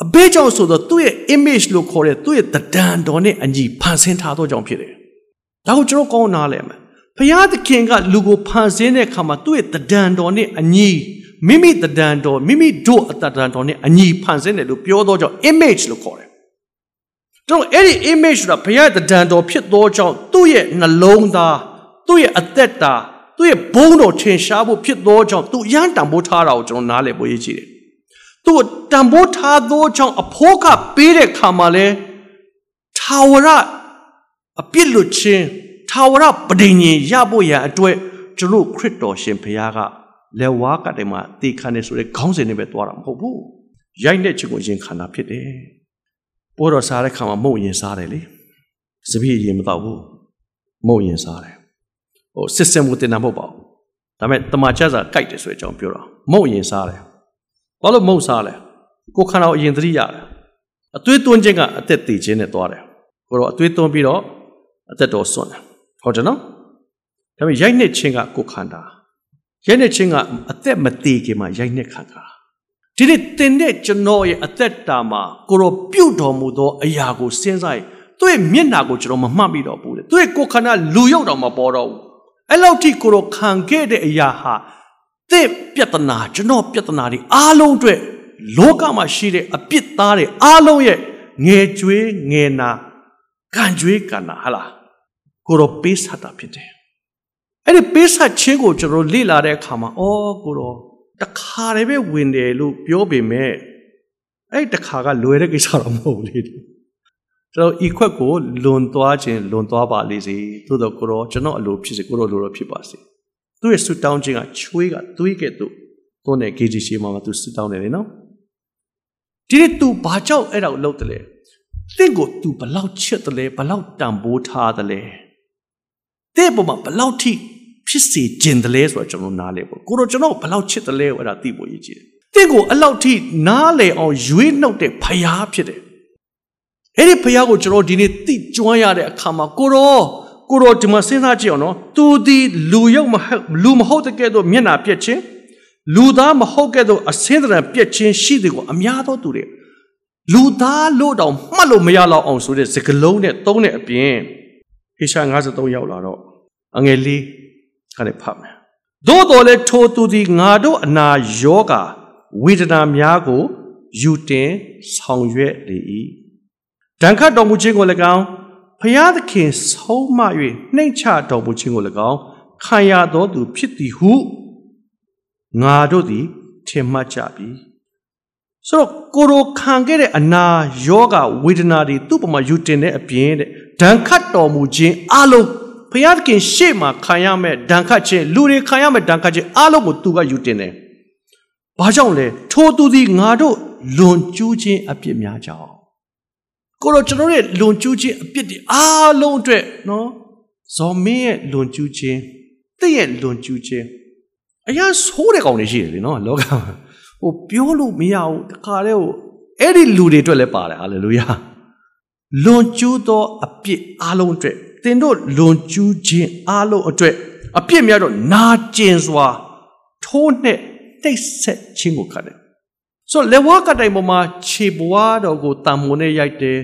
S2: အဘေးကြောင့်ဆိုတော့သူ့ရဲ့ image လို့ခေါ်တဲ့သူ့ရဲ့တဒံတော်နဲ့အညီဖန်ဆင်းထားသောကြောင့်ဖြစ်တယ်။ဒါကိုကျွန်တော်ကောင်းနားလဲမယ်။ဘုရားသခင်ကလူကိုဖန်ဆင်းတဲ့အခါမှာသူ့ရဲ့တဒံတော်နဲ့အညီ မိမိတဒံတော်မိမိတို့အတဒံတော်နဲ့အညီဖန်ဆင်းတယ်လို့ပြောသောကြောင့် image လို့ခေါ်တယ်။ကျွန်တော်အဲ့ဒီ image ဆိုတာဘုရားတဒံတော်ဖြစ်သောကြောင့်သူ့ရဲ့နှလုံးသားသူ့ရဲ့အသက်တာသူ့ရဲ့ဘုန်းတော်ထင်ရှားဖို့ဖြစ်သောကြောင့်သူရန်တံပိုးထားတာကိုကျွန်တော်နားလည်ဖို့ရည်ကြည်တယ်သူ့တံပိုးထားသောကြောင့်အဖိုးကပေးတဲ့ခါမှာလဲထာဝရအပြစ်လွတ်ခြင်းထာဝရပဋိညာဉ်ရဖို့ရန်အတွက်ကျွန်တော်ခရစ်တော်ရှင်ဘုရားက လက်ဝါးကတိုင်မှာတေခံနေဆိုတဲ့ခေါင်းစဉ်နဲ့ပဲသွားတာမဟုတ်ဘူးရိုက်တဲ့ချင်ကိုရင်ခံတာဖြစ်တယ်ပိုးတော်စားတဲ့ခါမှာမုံရင်စားတယ်လေစပည့်ရင်မတော့ဘူးမုံရင်စားတယ်ဟို system ကိုတင်တာမဟုတ်ပါဘူးဒါပေမဲ့တမန်ချက်စာကြိုက်တယ်ဆိုတဲ့အကြောင်းပြောတာမုံရင်စားတယ်ဘာလို့မုံစားလဲကိုခန္ဓာကိုအရင်သတိရတယ်အသွေးသွင်းခြင်းကအသက်တည်ခြင်းနဲ့သွားတယ်ကိုတော့အသွေးသွင်းပြီးတော့အသက်တော်စွန့်တယ်ဟုတ်တယ်နော်ဒါပေမဲ့ရိုက်နှစ်ခြင်းကကိုခန္ဓာ ရိုက်နှစ်ခြင်းကအသက်မတည်ခင်မှာရိုက်နှစ်ခန္ဓာဒီနေ့တင်တဲ့ကျွန်တော်ရဲ့အသက်တာမှာကိုရောပြုတ်တော်မူသောအရာကိုစဉ်းစားရင်သူ့ရဲ့မျက်နာကိုကျွန်တော်မမှတ်မိတော့ဘူးလေသူ့ရဲ့ကိုယ်ခန္ဓာလူရောက်တော့မပေါ်တော့ဘူးအဲ့လောက်ထိကိုရောခံခဲ့တဲ့အရာဟာသစ်ပြဿနာကျွန်တော်ပြဿနာတွေအားလုံးအတွက်လောကမှာရှိတဲ့အပြစ်သားတွေအားလုံးရဲ့ငယ်ကြွေးငယ်နာကန်ကြွေးကန်နာဟလားကိုရောပေးဆက်တာဖြစ်တယ် အဲ့ဒီပေးဆက်ခြင်းကိုကျွန်တော်လေ့လာတဲ့အခါမှာအော်ကိုရောတခါတည်းပဲဝင်တယ်လို့ပြောပေမဲ့အဲ့တခါကလွယ်တဲ့ကိစ္စတော့မဟုတ်လေကျွန်တော်ဤခွက်ကိုလွန်သွားခြင်းလွန်သွားပါလေစေသို့တော့ကိုရောကျွန်တော်အလိုဖြစ်စေကိုရောလိုတော့ဖြစ်ပါစေသူ့ရဲ့ဆူတောင်းခြင်းကချွေးကသွေးကဲ့သို့သွန်းတဲ့ဂေဂျီရှိမှာသူဆူတောင်းတယ်လေနော်ဒီနေ့ तू ဘာကြောင့်အဲ့ဒါကိုလုပ်တယ်လဲတင့်ကို तू ဘလောက်ချစ်တယ်လဲဘလောက်တန်ဖိုးထားတယ်လဲ တဲ့ပုံမှာဘလောက်ထိဖြစ်စေခြင်းတယ်လဲဆိုတော့ကျွန်တော်နားလဲပေါ့ကိုတော့ကျွန်တော်ဘလောက်ချစ်တယ်လဲအဲ့ဒါသိဖို့ရည်ကြည်တယ်တင့်ကိုအလောက်ထိနားလေအောင်ရွေးနှုတ်တဲ့ဖယားဖြစ်တယ်အဲ့ဒီဖယားကိုကျွန်တော်ဒီနေ့သိကျွမ်းရတဲ့အခါမှာကိုတော့ကိုတော့ဒီမှာစဉ်းစားကြည့်အောင်နော်သူဒီလူရုပ်မလူမဟုတ်တဲ့ကဲ့သို့မျက်နာပြက်ခြင်းလူသားမဟုတ်ကဲ့သို့အစင်းတရံပြက်ချင်းရှိတဲ့ကိုအများသောသူတွေလူသားလို့တောင်မှတ်လို့မရတော့အောင်ဆိုတဲ့စကလုံးနဲ့သုံးတဲ့အပြင်ဟေရှာ53ရောက်လာတော့ အငယ်လေးခါနဲ့ဖတ်မယ်သို့တော်လည်းထိုသူသည်ငါတို့အနာယောဂဝေဒနာများကိုယူတင်ဆောင်ရွက်လေ၏ဒဏ်ခတ်တော်မူခြင်းကို၎င်းဖျားသခင်ဆုံးမ၍နှိမ့်ချတော်မူခြင်းကို၎င်းခံရတော်သူဖြစ်သည်ဟုငါတို့သည်ထင်မှတ်ကြပြီဆိုတော့ကိုရိုခံခဲ့တဲ့အနာယောဂဝေဒနာတွေသူ့ပမာယူတင်တဲ့အပြင်တဲ့ဒဏ်ခတ်တော်မူခြင်းအလုံး ဘုရားသခင်ရှေ့မှာခံရမဲ့ဒဏ်ခတ်ခြင်းလူတွေခံရမဲ့ဒဏ်ခတ်ခြင်းအလုံးကိုသူကယူတင်တယ်။ဘာကြောင့်လဲထိုသူသည်ငါတို့လွန်ကျူးခြင်းအပြစ်များကြောင့်ကိုတော့ကျွန်တော်ရဲ့လွန်ကျူးခြင်းအပြစ်တွေအလုံးအတွက်နော်ဇော်မင်းရဲ့လွန်ကျူးခြင်းတည့်ရဲ့လွန်ကျူးခြင်းအရာဆိုးတဲ့ကောင်တွေရှိတယ်လေနော်လောကမှာဟိုပြောလို့မရဘူးတခါတည်းဟိုအဲ့ဒီလူတွေအတွက်လည်းပါတယ်ဟာလေလုယာလွန်ကျူးသောအပြစ်အလုံးအတွက် သင်တို့လွန်ကျူးခြင်းအလုံးအတွက်အပြစ်များတော့နာကျင်စွာထိုးနှက်တိတ်ဆက်ခြင်းကိုခတ်တယ်ဆိုလေဝါကတိုင်ပေါ်မှာခြေပွားတော်ကိုတံမွန်နဲ့ရိုက်တယ်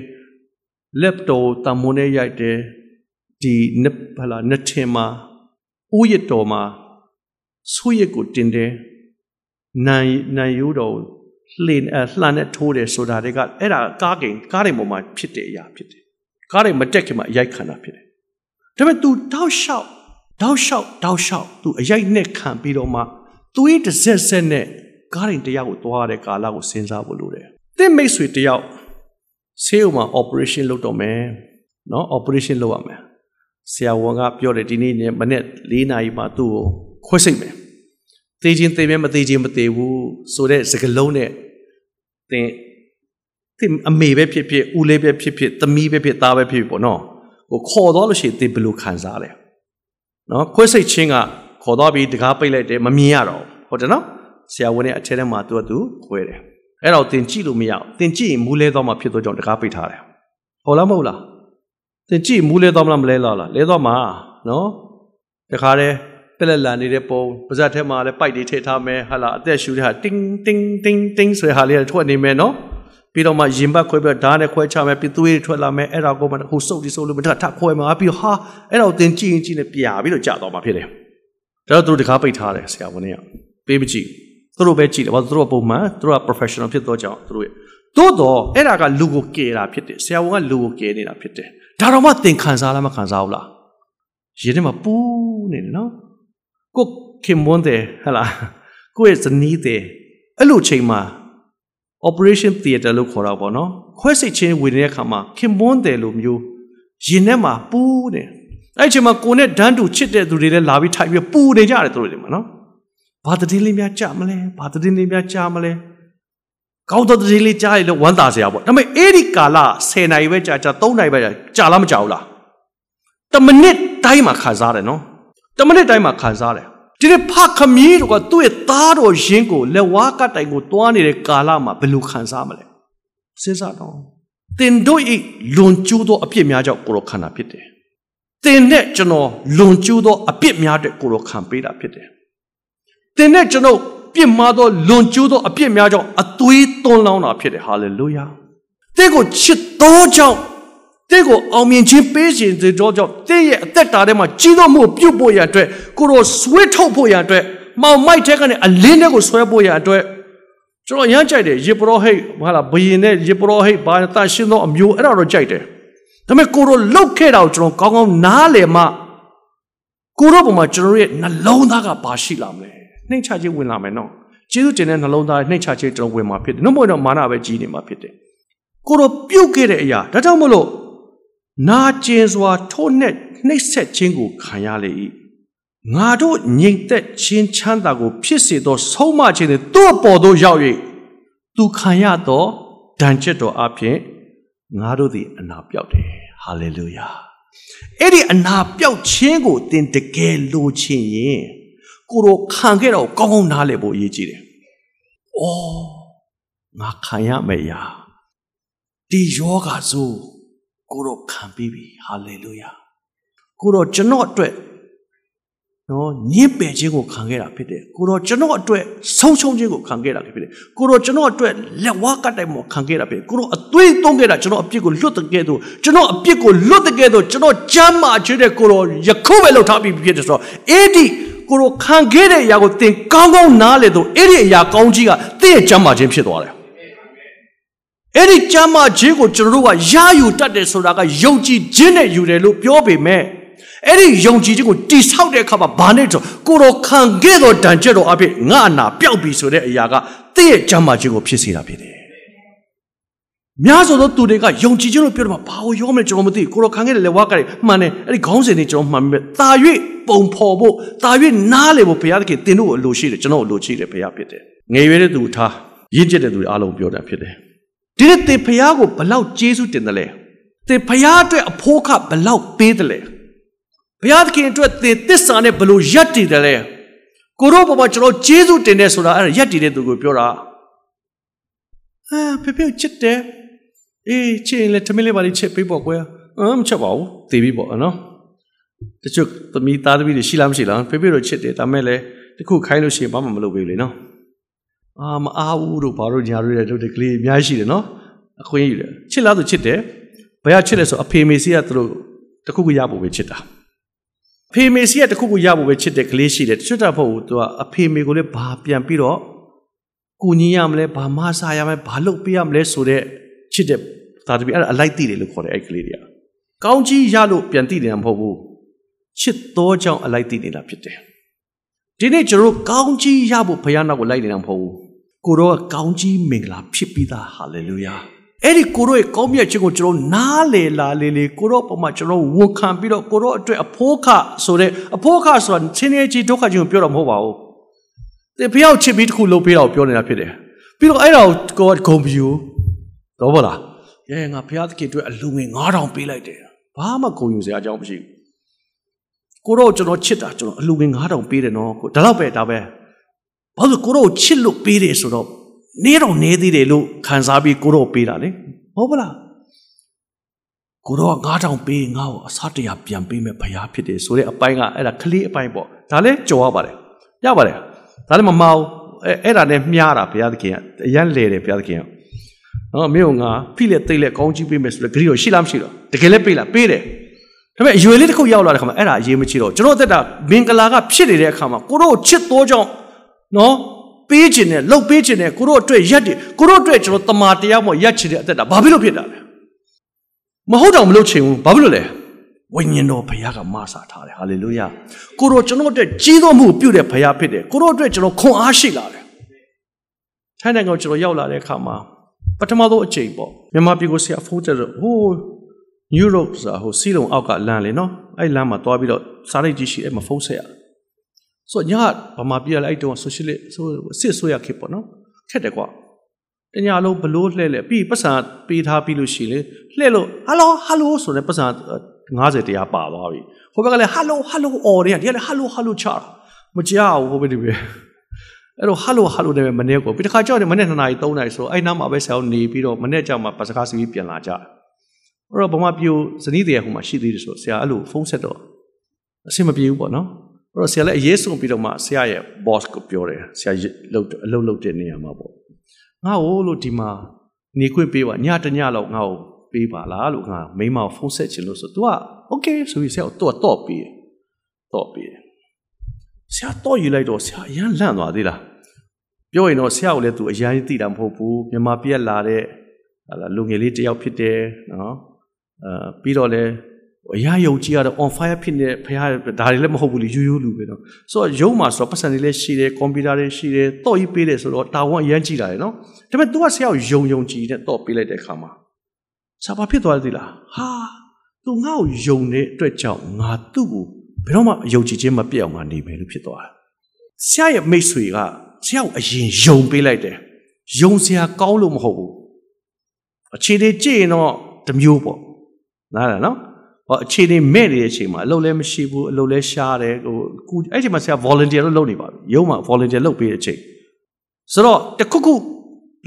S2: လက်တော်တံမွန်နဲ့ရိုက်တယ်ဒီနဖလာနထင်မှာဥယျတော်မှာဆွေရကိုတင်တယ်နိုင်နိုင်ရိုးတော်လှင်လှန်နဲ့ထိုးတယ်ဆိုတာတွေကအဲ့ဒါကားကိန်ကားတွေပေါ်မှာဖြစ်တဲ့အရာဖြစ်တယ်ကားတွေမတက်ခင်မှာအရိုက်ခံတာဖြစ်တယ် ဒါပေမဲ့ तू တောက်လျှောက်တောက်လျှောက်တောက်လျှောက် तू အရိုက်နဲ့ခံပြီးတော့မှသူ့ရဲ့တစ်ဆက်ဆက်နဲ့ကားရင်တယောက်ကိုသွားတဲ့ကာလကိုစဉ်းစားဖို့လိုတယ်။တင့်မိတ်ဆွေတယောက်ဆေးရုံမှာ operation လုပ်တော့မယ်။နော် operation လုပ်ရမယ်။ဆရာဝန်ကပြောတယ်ဒီနေ့မနေ့၄နာရီမှသူ့ကိုခွဲစိတ်မယ်။သေခြင်းသေမယ်မသေခြင်းမသေဘူးဆိုတဲ့စကားလုံးနဲ့သင်သင်အမေပဲဖြစ်ဖြစ်ဦးလေးပဲဖြစ်ဖြစ်သမီးပဲဖြစ်သားပဲဖြစ်ဖြစ်ပေါ့နော်။ ကိုခေါ်တော့လို့ရှိရင်သင်ဘယ်လိုခံစားလဲ။နော်ခွဲစိတ်ခြင်းကခေါ်တော့ပြီးတကားပိတ်လိုက်တယ်မမြင်ရတော့ဟုတ်တယ်နော်။ဆရာဝန်ရဲ့အထက်ထဲမှာသူကသူခွဲတယ်အဲ့တော့သင်ကြည့်လို့မရဘူးသင်ကြည့်ရင်မူးလဲသွားမှဖြစ်သောကြောင့်တကားပိတ်ထားတယ်ဟုတ်လားမဟုတ်လားသင်ကြည့်မူးလဲသွားမလားမလဲလားလဲသွားမှာနော်တခါတည်းပက်လက်လန်နေတဲ့ပုံပါဇက်ထဲမှာလည်းပိုက်တွေထည့်ထားမယ်ဟာလာအသက်ရှူတဲ့ဟာတင်းတင်းတင်းတင်းဆိုတဲ့ဟာလေးထွက်နေမယ်နော် ပြီးတော့မှရင်ဘတ်ခွဲပြီးဓာတ်နဲ့ခွဲချမယ်ပြီးသွေးတွေထွက်လာမယ်အဲ့ဒါကိုမှဟိုစုပ်ဒီစုပ်လို့မထထခွဲမှာပြီးဟာအဲ့ဒါကိုသင်ကြည့်ရင်ကြည့်နေပြာပြီးတော့ကြာတော့မှာဖြစ်တယ်ဒါတော့သူတို့တကားပိတ်ထားတယ်ဆရာဝန်ကပေးမကြည့်သူတို့ပဲကြည့်တယ်ဘာလို့သူတို့ကပုံမှန်သူတို့က professional ဖြစ်တော့ကြောင်းသူတို့ရဲ့သို့တော့အဲ့ဒါကလူကိုကယ်တာဖြစ်တယ်ဆရာဝန်ကလူကိုကယ်နေတာဖြစ်တယ်ဒါတော့မှသင်ခံစားလားမခံစားဘူးလားရင်းထဲမှာပူးနေတယ်နော်ကိုခင်မွန်းတယ်ဟလာကိုရဲ့ဇနီးတယ်အဲ့လိုချိန်မှာ operation theater လို့ခေါ်တာပေါ့နော်ခွဲစိတ်ချင်းဝင်နေတဲ့အခါမှာခင်မွန်းတယ်လို့မျိုးရင်ထဲမှာပူးတယ်အဲ့ချိန်မှာကိုနဲ့ဒန်းတူချစ်တဲ့သူတွေလည်းလာပြီးထိုင်ပြီးပူနေကြတယ်သူတို့တွေမှာနော်ဘာတည်လေးများကြမလဲဘာတည်လေးများကြမလဲကောင်းသောတည်လေးကြားရလို့ဝမ်းသာစရာပေါ့ဒါပေမဲ့အဲ့ဒီကာလ10နာရီပဲကြာကြာ3နာရီပဲကြာကြာလားမကြာဘူးလားတမိနစ်တိုင်းမှာခံစားတယ်နော်တမိနစ်တိုင်းမှာခံစားတယ် ဒီနေ့ဖခမီးတို့ကသူ့ရဲ့သားတော်ရင်းကိုလက်ဝါးကတိုင်ကိုတွားနေတဲ့ကာလမှာဘယ်လိုခံစားမလဲစဉ်းစားတော့တင်တို့ဤလွန်ကျူးသောအပြစ်များကြောင့်ကိုရောခံတာဖြစ်တယ်တင်နဲ့ကျွန်တော်လွန်ကျူးသောအပြစ်များတဲ့ကိုရောခံပေးတာဖြစ်တယ်တင်နဲ့ကျွန်တော်ပြစ်မှားသောလွန်ကျူးသောအပြစ်များကြောင့်အသွေးသွန်းလောင်းတာဖြစ်တယ်ဟာလေလုယာတဲ့ကိုချစ်သောကြောင့် တဲ့ကိုအောင်မြင်ခြင်းပေးခြင်းတဲ့ကြောင့်တဲ့ရဲ့အသက်တာထဲမှာကြီးသောမှုပြုတ်ဖို့ရအတွက်ကိုရောဆွေးထုတ်ဖို့ရအတွက်မောင်မိုက်တဲ့ကနေအလင်းတဲ့ကိုဆွဲဖို့ရအတွက်ကျွန်တော်ရမ်းကြိုက်တယ်ယေဘရဟိတ်ဟာလာဘယင်နဲ့ယေဘရဟိတ်ဘာတန်ရှင်းသောအမျိုးအဲ့ဒါတော့ကြိုက်တယ်ဒါပေမဲ့ကိုရောလှုပ်ခဲ့တာကိုကျွန်တော်ကောင်းကောင်းနားလည်မှကိုရောပုံမှာကျွန်တော်ရဲ့နှလုံးသားကဘာရှိလာမလဲနှိမ့်ချခြင်းဝင်လာမယ်နော်ကျေးဇူးတင်တဲ့နှလုံးသားနှိမ့်ချခြင်းကျွန်တော်ဝင်มาဖြစ်တယ်နှုတ်မွေတော့မာနပဲကြီးနေမှာဖြစ်တယ်ကိုရောပြုတ်ခဲ့တဲ့အရာဒါကြောင့်မလို့ နာကျင်စွာထိုးနှက်နှိပ်စက်ခြင်းကိုခံရလေ၏ငါတို့ငြိမ်သက်ခြင်းချမ်းသာကို ဖြစ်စေသော ဆုံးမခြင်းတွေသူ့အပေါ်သို့ရောက်၍သူခံရသောဒဏ်ချက်တော်အဖြစ်ငါတို့သည်အနာပြောက်တယ်ဟာလေလုယာအဲ့ဒီအနာပြောက်ခြင်းကိုသင်တကယ်လိုချင်ရင်ကိုရောခံခဲ့တော့ကောင်းကောင်းနားလည်ဖို့အရေးကြီးတယ်။အော်ငါခံရမယ်ရာဒီယောဂဆို ကိုရောခံပြီးပြီဟာလေလုယာကိုရောကျွန်တော်အတွက်နော်ညစ်ပယ်ခြင်းကိုခံခဲ့တာဖြစ်တယ်ကိုရောကျွန်တော်အတွက်ဆုံးရှုံးခြင်းကိုခံခဲ့တာဖြစ်တယ်ကိုရောကျွန်တော်အတွက်လက်ဝါးကတိုင်မှာခံခဲ့တာဖြစ်တယ်ကိုရောအသွေးသွင်းခဲ့တာကျွန်တော်အပြစ်ကိုလွတ်တဲ့ကဲ့သို့ကျွန်တော်အပြစ်ကိုလွတ်တဲ့ကဲ့သို့ကျွန်တော်ကြမ်းမာခြင်းတဲ့ကိုရောယခုပဲလှုပ်ထားပြီးဖြစ်တယ်ဆိုတော့အဲ့ဒီကိုရောခံခဲ့တဲ့အရာကိုသင်ကောင်းကောင်းနားလေတော့အဲ့ဒီအရာကောင်းကြီးကသင်ရဲ့ကြမ်းမာခြင်းဖြစ်သွားတယ် အဲ့ဒီကြမ်းမာခြင်းကိုကျွန်တော်တို့ကရယူတတ်တယ်ဆိုတာကယုံကြည်ခြင်းနဲ့ယူတယ်လို့ပြောပေမဲ့အဲ့ဒီယုံကြည်ခြင်းကိုတိဆောက်တဲ့အခါမှာဘာနဲ့ဆိုကိုတော်ခံခဲ့သောတန်ကျက်တော်အဖြစ်ငါအနာပျောက်ပြီဆိုတဲ့အရာကတည့်ရဲ့ကြမ်းမာခြင်းကိုဖြစ်စေတာဖြစ်တယ်။များစွာသောသူတွေကယုံကြည်ခြင်းလို့ပြောတယ်မှာဘာကိုရောမလဲကျွန်တော်မသိကိုတော်ခံခဲ့တဲ့လက်ဝါးကတွေမှန်တယ်အဲ့ဒီခေါင်းစဉ်တွေကျွန်တော်မှန်ပြီ။တာ၍ပုံဖော်ဖို့တာ၍နားလေဖို့ဘုရားသခင်တင်တို့ကိုအလိုရှိတယ်ကျွန်တော်အလိုရှိတယ်ဘုရားဖြစ်တယ်။ငယ်ရွယ်တဲ့သူထားရင့်ကျက်တဲ့သူတွေအားလုံးပြောတာဖြစ်တယ်။ ဒီနေ့သင်ဘုရားကိုဘလောက်ကျေးဇူးတင်တယ်လဲ။သင်ဘုရားအတွက်အဖို့ခဘလောက်ပေးတယ်လဲ။ဘုရားသခင်အတွက်သင်သစ္စာနဲ့ဘလို့ယက်တည်တယ်လဲကိုရောဘောမှာကျွန်တော်ဂျေဇုတင်တယ်ဆိုတာအဲ့ဒါယက်တည်တဲ့သူကိုပြောတာအာဖေဖေချစ်တယ်အေးချစ်ရင်လည်းထမင်းလေးပါလေးချစ်ပေးပေါ့ကွယ်အမ်မချစ်ပါဘူးသိပြီပေါ့နော်တချို့သမီးသားသမီးတွေရှိလားမရှိလားဖေဖေတို့ချစ်တယ်ဒါမဲ့လည်းတခုခိုင်းလို့ရှိရင်ဘာမှမလုပ်ပေးလေနော် အာမအားဘူးတို့ဘာလို့ညာတို့တဲ့တို့ဒီကလေးအများကြီးရှိတယ်နော်အခွင့်အရေးတယ်ချစ်လားဆိုချစ်တယ်ဘယ်ကချစ်လဲဆိုအဖေမေစီကသူတို့တခုခုရဖို့ပဲချစ်တာဖေမေစီကတခုခုရဖို့ပဲချစ်တဲ့ကလေးရှိတယ်ချွတ်တာဖို့သူကအဖေမေကိုလည်းဘာပြန်ပြီးတော့ကူညီရမလဲဘာမဆာရမလဲဘာလုပ်ပေးရမလဲဆိုတဲ့ချစ်တဲ့ဒါတပီအဲ့ဒါအလိုက်သိတယ်လို့ခေါ်တယ်အဲ့ကလေးတွေကကောင်းကြီးရလို့ပြန်သိတယ်မဟုတ်ဘူးချစ်သောကြောင့်အလိုက်သိနေတာဖြစ်တယ်ဒီနေ့ကျွန်တော်တို့ကောင်းကြီးရဖို့ဘုရားနောက်ကိုလိုက်နေတာမဟုတ်ဘူး ကိုတော့ကောင်းကြီးမင်္ဂလာဖြစ်ပြီးသားဟာလေလုယာအဲ့ဒီကိုရောရဲ့ကောင်းမြတ်ခြင်းကိုကျွန်တော်နားလေလာလေလေကိုရောပုံမှာကျွန်တော်ဝန်ခံပြီးတော့ကိုရောအတွက်အဖိုးခဆိုတဲ့အဖိုးခဆိုတာချင်းချင်းကြီးဒုက္ခခြင်းကိုပြောတော့မဟုတ်ပါဘူး။ဒီဖျောက်ချစ်ပြီးတစ်ခုလုပ်ပေးတော့ပြောနေတာဖြစ်တယ်။ပြီးတော့အဲ့ဒါကိုကိုဂုံပြူတော့ဗလား။ရဲငါဖျားသခင်အတွက်အလူငွေ9000ပေးလိုက်တယ်။ဘာမှဂုံယူစရာအကြောင်းမရှိဘူး။ကိုရောကျွန်တော်ချစ်တာကျွန်တော်အလူငွေ9000ပေးတယ်နော်။ဒါတော့ပဲဒါပဲ။ ဘာလို့ကိုရောချစ်လို့ပေးတယ်ဆိုတော့နေတော့နေသေးတယ်လို့ခံစားပြီးကိုတော့ပေးတာလေဟုတ်ပလားကိုတော့9000ပေးငါ့ကိုအစားတရာပြန်ပေးမယ်ဘုရားဖြစ်တယ်ဆိုတဲ့အပိုင်းကအဲ့ဒါကလေးအပိုင်းပေါ့ဒါလည်းကြော်ရပါတယ်ရပါတယ်ဒါလည်းမမအောင်အဲ့အဲ့ဒါနဲ့မြားတာဘုရားသခင်ကအရန်လေတယ်ဘုရားသခင်ကနော်မင်းကငါဖိလက်သိလက်ကောင်းကြီးပေးမယ်ဆိုတော့ဂရီကိုရှိလားမရှိတော့တကယ်လည်းပေးလားပေးတယ်ဒါပေမဲ့အရွယ်လေးတစ်ခုရောက်လာတဲ့ခါမှာအဲ့ဒါအရေးမကြီးတော့ကျွန်တော်အသက်တာမင်္ဂလာကဖြစ်နေတဲ့အခါမှာကိုတော့ချစ်သောကြောင့် နော်ပေးခြင်းနဲ့လှုပ်ပေးခြင်းနဲ့ကိုတို့အတွက်ရက်တယ်ကိုတို့အတွက်ကျွန်တော်တမာတရားမို့ရက်ချင်တဲ့အသက်တာဘာဖြစ်လို့ဖြစ်တာလဲမဟုတ်တော့မလုပ်ချင်ဘူးဘာဖြစ်လို့လဲဝိညာဉ်တော်ဘုရားကမဆာထားတယ်ဟာလေလုယာကိုတို့ကျွန်တော်အတွက်ကြီးသောမှုပြုတဲ့ဘုရားဖြစ်တယ်ကိုတို့အတွက်ကျွန်တော်ခွန်အားရှိလာတယ်ထိုင်းနိုင်ငံကိုကျွန်တော်ရောက်လာတဲ့အခါမှာပထမဆုံးအချိန်ပေါ့မြန်မာပြည်ကိုဆရာဖုန်းတက်တော့ဟိုး Europe ဆိုတာဟိုစီးလုံးအောက်ကလမ်းလေနော်အဲ့လမ်းမှာသွားပြီးတော့စားလိုက်ကြည့်ရှိအဲ့မှာဖုန်းဆက်ရ ဆိုညဗမာပြည်လိုက်တော့ socialist ဆိုစစ်ဆိုရခေပေါ့နော်ခက်တယ်ကွာတညာလုံးဘလို့လှဲ့လဲပြီးပတ်စံပေးထားပြီးလို့ရှိလေလှဲ့လို့ဟယ်လိုဟယ်လိုဆိုတဲ့ပတ်စံ90တရားပါသွားပြီဟိုဘက်ကလည်းဟယ်လိုဟယ်လိုအော်တယ်ဒီကလည်းဟယ်လိုဟယ်လိုချာမကြောက်ဘူးဟိုဘက်ဒီပဲအဲ့တော့ဟယ်လိုဟယ်လိုနဲ့မနေ့ကိုပြီးတစ်ခါကြောက်တယ်မနေ့2နာရီ3နာရီဆိုအဲ့နားမှာပဲဆရာနေပြီးတော့မနေ့ကြောက်မှာပတ်စကားစီးပြန်လာကြတယ်အဲ့တော့ဗမာပြည်ဇနီးတရားဟိုမှာရှိသေးတယ်ဆိုဆရာအဲ့လိုဖုန်းဆက်တော့အဆင်မပြေဘူးပေါ့နော် အဲ့တော့ဆရာလည်းအရေးဆုံးပြီးတော့မှဆရာရဲ့ boss ကိုပြောတယ်ဆရာလုပ်အလုပ်လုပ်တဲ့နေရာမှာပေါ့ငါ့ကိုလို့ဒီမှာနေခွင့်ပေးပါညတညလောက်ငါ့ကိုပေးပါလားလို့ငါမိမဖုန်းဆက်ချင်လို့ဆို तू က okay ဆိုပြီးဆရာတော့တော့ပေးတယ်တော့ပေးတယ်ဆရာတော့ယူလိုက်တော့ဆရာအရန်လန့်သွားသေးလားပြောရင်တော့ဆရာကိုလည်း तू အရန်သိတာမဟုတ်ဘူးမြန်မာပြည်လာတဲ့လူငယ်လေးတယောက်ဖြစ်တယ်နော်အဲပြီးတော့လည်း အရာယုံကြည်ရတော့ on fire ဖြစ်နေဖခင်ဒါတွေလည်းမဟုတ်ဘူးလေရိုးရိုးလူပဲနော်ဆိုတော့ရုံမှာဆိုတော့ပတ်စံတွေလည်းရှိတယ်ကွန်ပျူတာတွေရှိတယ်တော့ကြီးပေးတယ်ဆိုတော့တာဝန်အရန်ကြည့်တာလေနော်ဒါပေမဲ့ तू ကဆရာကိုယုံယုံကြည်နဲ့တော့ပေးလိုက်တဲ့အခါမှာဆရာဘာဖြစ်သွားလဲသိလားဟာ तू ငါ့ကိုယုံတဲ့အတွက်ကြောင့်ငါသူ့ကိုဘယ်တော့မှယုံကြည်ခြင်းမပြတ်အောင်ငါနေမယ်လို့ဖြစ်သွားတာဆရာရဲ့မိတ်ဆွေကဆရာကိုအရင်ယုံပေးလိုက်တယ်ယုံစရာကောင်းလို့မဟုတ်ဘူးအခြေအနေကြည့်ရင်တော့တမျိုးပေါ့နားလားနော် ဟောအခြေအနေမဲ့နေတဲ့အချိန်မှာအလုပ်လည်းမရှိဘူးအလုပ်လည်းရှားတယ်ဟိုကူအဲ့ချိန်မှာဆရာ volunteer လို့လုပ်နေပါပြီရုံးမှာ volunteer လုပ်ပေးတဲ့အချိန်ဆိုတော့တခုခု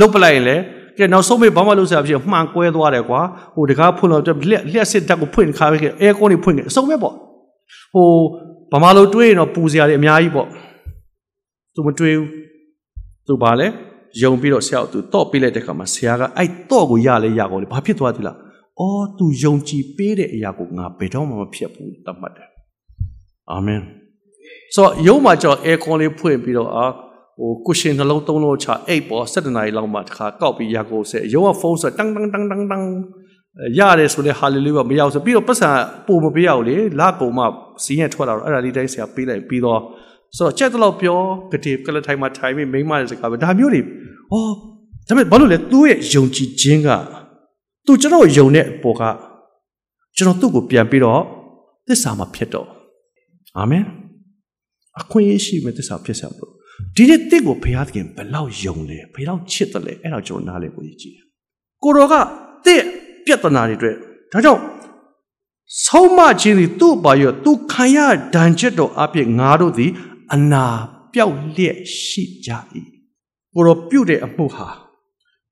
S2: လုပ်ပလိုက်ရင်လည်းကဲနောက်ဆုံးမေးဘာမှလုပ်စရာမရှိမှန်ကွဲသွားတယ်ကွာဟိုတကားဖွင့်လို့လျက်လျက်စစ်တက်ကိုဖွင့်ခါပဲအဲကွန်တွေဖွင့်ခဲ့အဆုံးပဲပေါ့ဟိုဘာမှလို့တွေးရင်တော့ပူစရာတွေအများကြီးပေါ့သူမတွေးဘူးသူဘာလဲယုံပြီးတော့ဆရာကသူတော့ပေးလိုက်တဲ့ခါမှာဆရာကအဲ့တော့ကိုရလဲရကောလေဘာဖြစ်သွားသလဲ အော်သူယုံကြည်ပေးတဲ့အရာကိုငါဘယ်တော့မှမဖြစ်ဘူးတတ်မှတ်တယ်အာမင်ဆိုတော့ယုံမှာကြောအဲကွန်လေးဖွင့်ပြီးတော့အာဟိုကုရှင်နှလုံးသုံးလုံးချအိတ်ပေါ်7နာရီလောက်မှတခါကောက်ပြီးရကိုဆက်ရုံကဖုန်းဆိုတန်းတန်းတန်းတန်းတန်းရတယ်ဆိုလဲဟာလေလုယာမရောက်ဆိုပြီးတော့ပတ်စံပို့မပေးရဘူးလေလာကုန်မှစီးရထွက်လာတော့အဲ့ဒါလေးတိုင်းဆရာပေးလိုက်ပြီးတော့ဆိုတော့ချက်တော့ပြောကတိကလထိုင်မှာထိုင်ပြီးမိမတဲ့စကားပဲဒါမျိုးတွေဩဒါပေမဲ့ဘာလို့လဲသူ့ရဲ့ယုံကြည်ခြင်းက သူကျွန်တော်ယုံတဲ့အပေါ်ကကျွန်တော်သူ့ကိုပြန်ပြီးတော့သစ္စာမှာဖြစ်တော့အာမင်အခွင့်အရေးရှိမဲ့သစ္စာဖြစ်ဆောင်လို့ဒီနေ့တင့်ကိုဘုရားသခင်ဘယ်လောက်ယုံလဲဘယ်လောက်ချစ်တယ်လဲအဲ့ဒါကျွန်တော်နားလည်ဖို့ရည်ကြီးကိုတော်ကတင့်ပြဿနာတွေအတွက်ဒါကြောင့်ဆုံးမခြင်းသည်သူ့ဘာရောသူခံရဒဏ်ချက်တော်အပြည့်ငါတို့သည် အနာပြောက်လျက်ရှိကြ၏ကိုတော်ပြုတ်တဲ့အမှုဟာ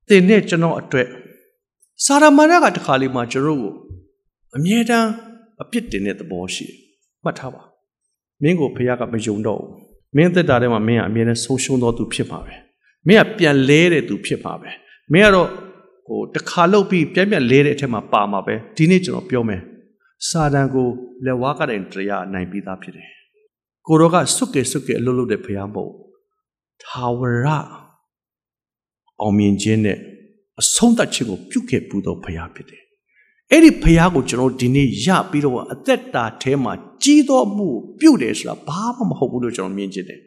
S2: တင်နဲ့ကျွန်တော်အတွက် စာရမဏေကတခါလေးမှကျွန်တော်ကိုအမြဲတမ်းအပြစ်တင်တဲ့သဘောရှိတယ်မှတ်ထားပါမင်းကိုဖခင်ကမယုံတော့ဘူးမင်းသက်တာထဲမှာမင်းကအမြဲတမ်းဆုံးရှုံးတော်သူဖြစ်ပါပဲမင်းကပြန်လဲတဲ့သူဖြစ်ပါပဲမင်းကတော့ဟိုတခါလုတ်ပြီးပြန်ပြန်လဲတဲ့အထက်မှာပါမှာပဲဒီနေ့ကျွန်တော်ပြောမယ်စာတန်ကိုလက်ဝါးကတိုင်တရားနိုင်ပြီးသားဖြစ်တယ်ကိုရောကစွတ်ကေစွတ်ကေအလုပ်လုပ်တဲ့ဖခင်မဟုတ်ထာဝရအောင်မြင်ခြင်းနဲ့ အဆုံးသတ်ခြင်းကိုပြုခဲ့ပူသောဖခင်ဖြစ်တယ်အဲ့ဒီဖခင်ကိုကျွန်တော်ဒီနေ့ရပြီးတော့အသက်တာထဲမှာကြီးသောမှုပြုတယ်ဆိုတာဘာမှမဟုတ်ဘူးလို့ကျွန်တော်မြင်ချင်တယ်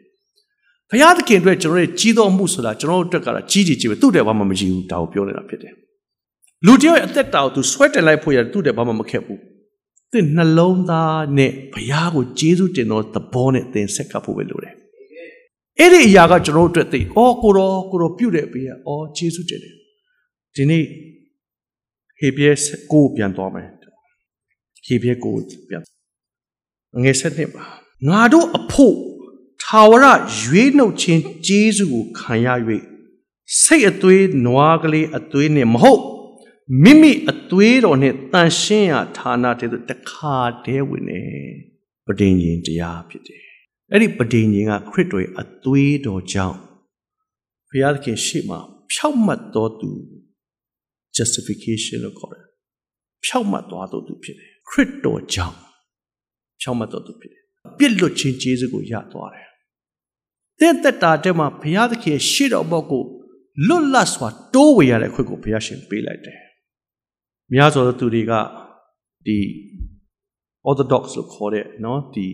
S2: ဘုရားသခင်အတွက်ကျွန်တော်ရဲ့ကြီးသောမှုဆိုတာကျွန်တော်တို့အတွက်ကတော့ကြီးကြီးကြီးပဲသူ့တဲ့ဘာမှမကြီးဘူးဒါကိုပြောနေတာဖြစ်တယ်လူတယောက်ရဲ့အသက်တာကိုသူဆွဲတင်လိုက်ဖို့ရသူ့တဲ့ဘာမှမခက်ဘူးသင်နှလုံးသားနဲ့ဘုရားကိုကျေးဇူးတင်သောသဘောနဲ့သင်ဆက်ကပ်ဖို့ပဲလိုတယ်အဲ့ဒီအရာကကျွန်တော်တို့အတွက်သိအော်ကိုရောကိုရောပြုတ်တဲ့ပေးရအော်ကျေးဇူးတင်တယ် ဒီနေ့ဟေဘရဲကိုပြန်သွားမယ်ဟေဘရဲကိုပြန်ငယ်ဆက်နှစ်ပါငါတို့အဖို့ထာဝရရွေးနှုတ်ခြင်းကျေးဇူးကိုခံရ၍စိတ်အသွေးနွားကလေးအသွေးနဲ့မဟုတ်မိမိအသွေးတော်နဲ့တန်ရှင်းရာဌာနတည်းတခါတည်းဝင်နေပဋိညာဉ်တရားဖြစ်တယ်အဲ့ဒီပဋိညာဉ်ကခရစ်တော်ရဲ့အသွေးတော်ကြောင့်ဘုရားသခင်ရှေ့မှာဖြောက်မှတ်တော်သူ justification လို့ခေါ်တယ်ဖြောက်မှတ်သွားတော်သူဖြစ်တယ်ခရစ်တော်ကြောင့်ဖြောက်မှတ်တော်သူဖြစ်တယ်ပြစ်လွတ်ခြင်းကျေးဇူးကိုရသွားတယ်တဲ့တက်တာတဲ့မှာဘုရားသခင်ရှေ့တော်ဘက်ကိုလွတ်လပ်စွာတိုးဝေရတဲ့ခွင့်ကိုဘုရားရှင်ပေးလိုက်တယ်များစွာသောသူတွေကဒီ orthodox လို့ခေါ်တဲ့เนาะဒီ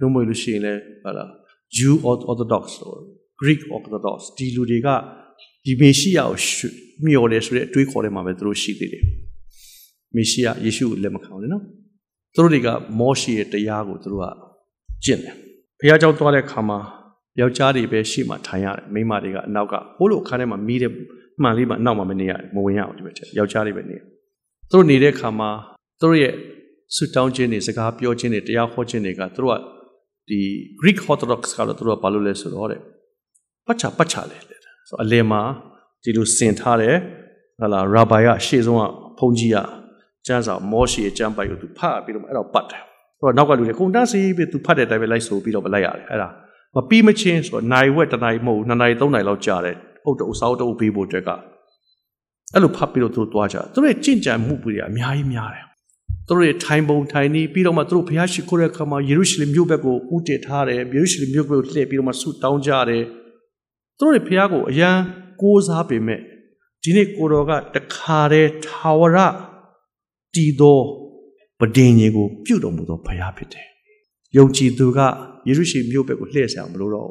S2: လို့မလို့ရှိရင်လည်းဟာလား Jew orthodox လို့ Greek orthodox ဒီလူတွေက ဒီမေရှိယကိုမျှော်တယ်ဆိုတဲ့အတွေးခေါ်တဲ့မှာပဲသူတို့ရှိသေးတယ်မေရှိယယေရှုကိုလက်မခံဘူးလေနော်သူတို့တွေကမောရှိရဲ့တရားကိုသူတို့ကကျင့်တယ်ဘုရားကျောင်းသွားတဲ့ခါမှာယောက်ျားတွေပဲရှေ့မှာထိုင်ရတယ်မိန်းမတွေကအနောက်ကဟိုလိုအခန်းထဲမှာမီးတဲ့မှန်လေးမှအနောက်မှာမနေရမဝင်ရအောင်ဒီဘက်ယောက်ျားတွေပဲနေသူတို့နေတဲ့ခါမှာသူတို့ရဲ့ဆူတောင်းခြင်းတွေစကားပြောခြင်းတွေတရားဟောခြင်းတွေကသူတို့ကဒီ Greek Orthodox ကတော့သူတို့ကဘာလို့လဲဆိုတော့တဲ့ပတ်ချာပတ်ချာလဲ ဆိုအလယ်မှာဒီလိုစင်ထားတယ်ဟလာရာဘိုင်ကရှေ့ဆုံးကဖုန်ကြီးကကျန်းစာမောရှိအကျန်းပိုက်ကိုသူဖတ်ပြီးတော့အဲ့တော့ပတ်တယ်အဲ့တော့နောက်ကလူတွေကုန်တန်းစီပြီးသူဖတ်တဲ့အတိုင်းပဲလိုက်ဆိုပြီးတော့လိုက်ရတယ်အဲ့ဒါမပြီးမချင်းဆိုတော့နိုင်ဝက်တနိုင်မဟုတ်နှစ်နိုင်သုံးနိုင်လောက်ကြာတယ်ဟုတ်တော့စောက်တော့ပြီးဖို့အတွက်ကအဲ့လိုဖတ်ပြီးတော့သူတို့သွားကြသူတို့ရဲ့ကြင်ကြံမှုတွေအများကြီးများတယ်သူတို့ရဲ့ထိုင်ပုံထိုင်နေပြီးတော့မှသူတို့ဘုရားရှိခိုးတဲ့အခါမှာယေရုရှလင်မြို့ဘက်ကိုဦးတည်ထားတယ်ယေရုရှလင်မြို့ဘက်ကိုလှည့်ပြီးတော့မှဆုတောင်းကြတယ် သူတို့ရဲ့ဘုရားကိုအရန်ကိုးစားပေမဲ့ဒီနေ့ကိုတော်ကတခါတည်းထာဝရတည်သောပဒင်းကြီးကို ပြုတ်တော်မူသောဘုရားဖြစ်တယ်။ယုံကြည်သူကယေရုရှလင်မြို့ဘက်ကိုလှည့်ဆံမလို့တော့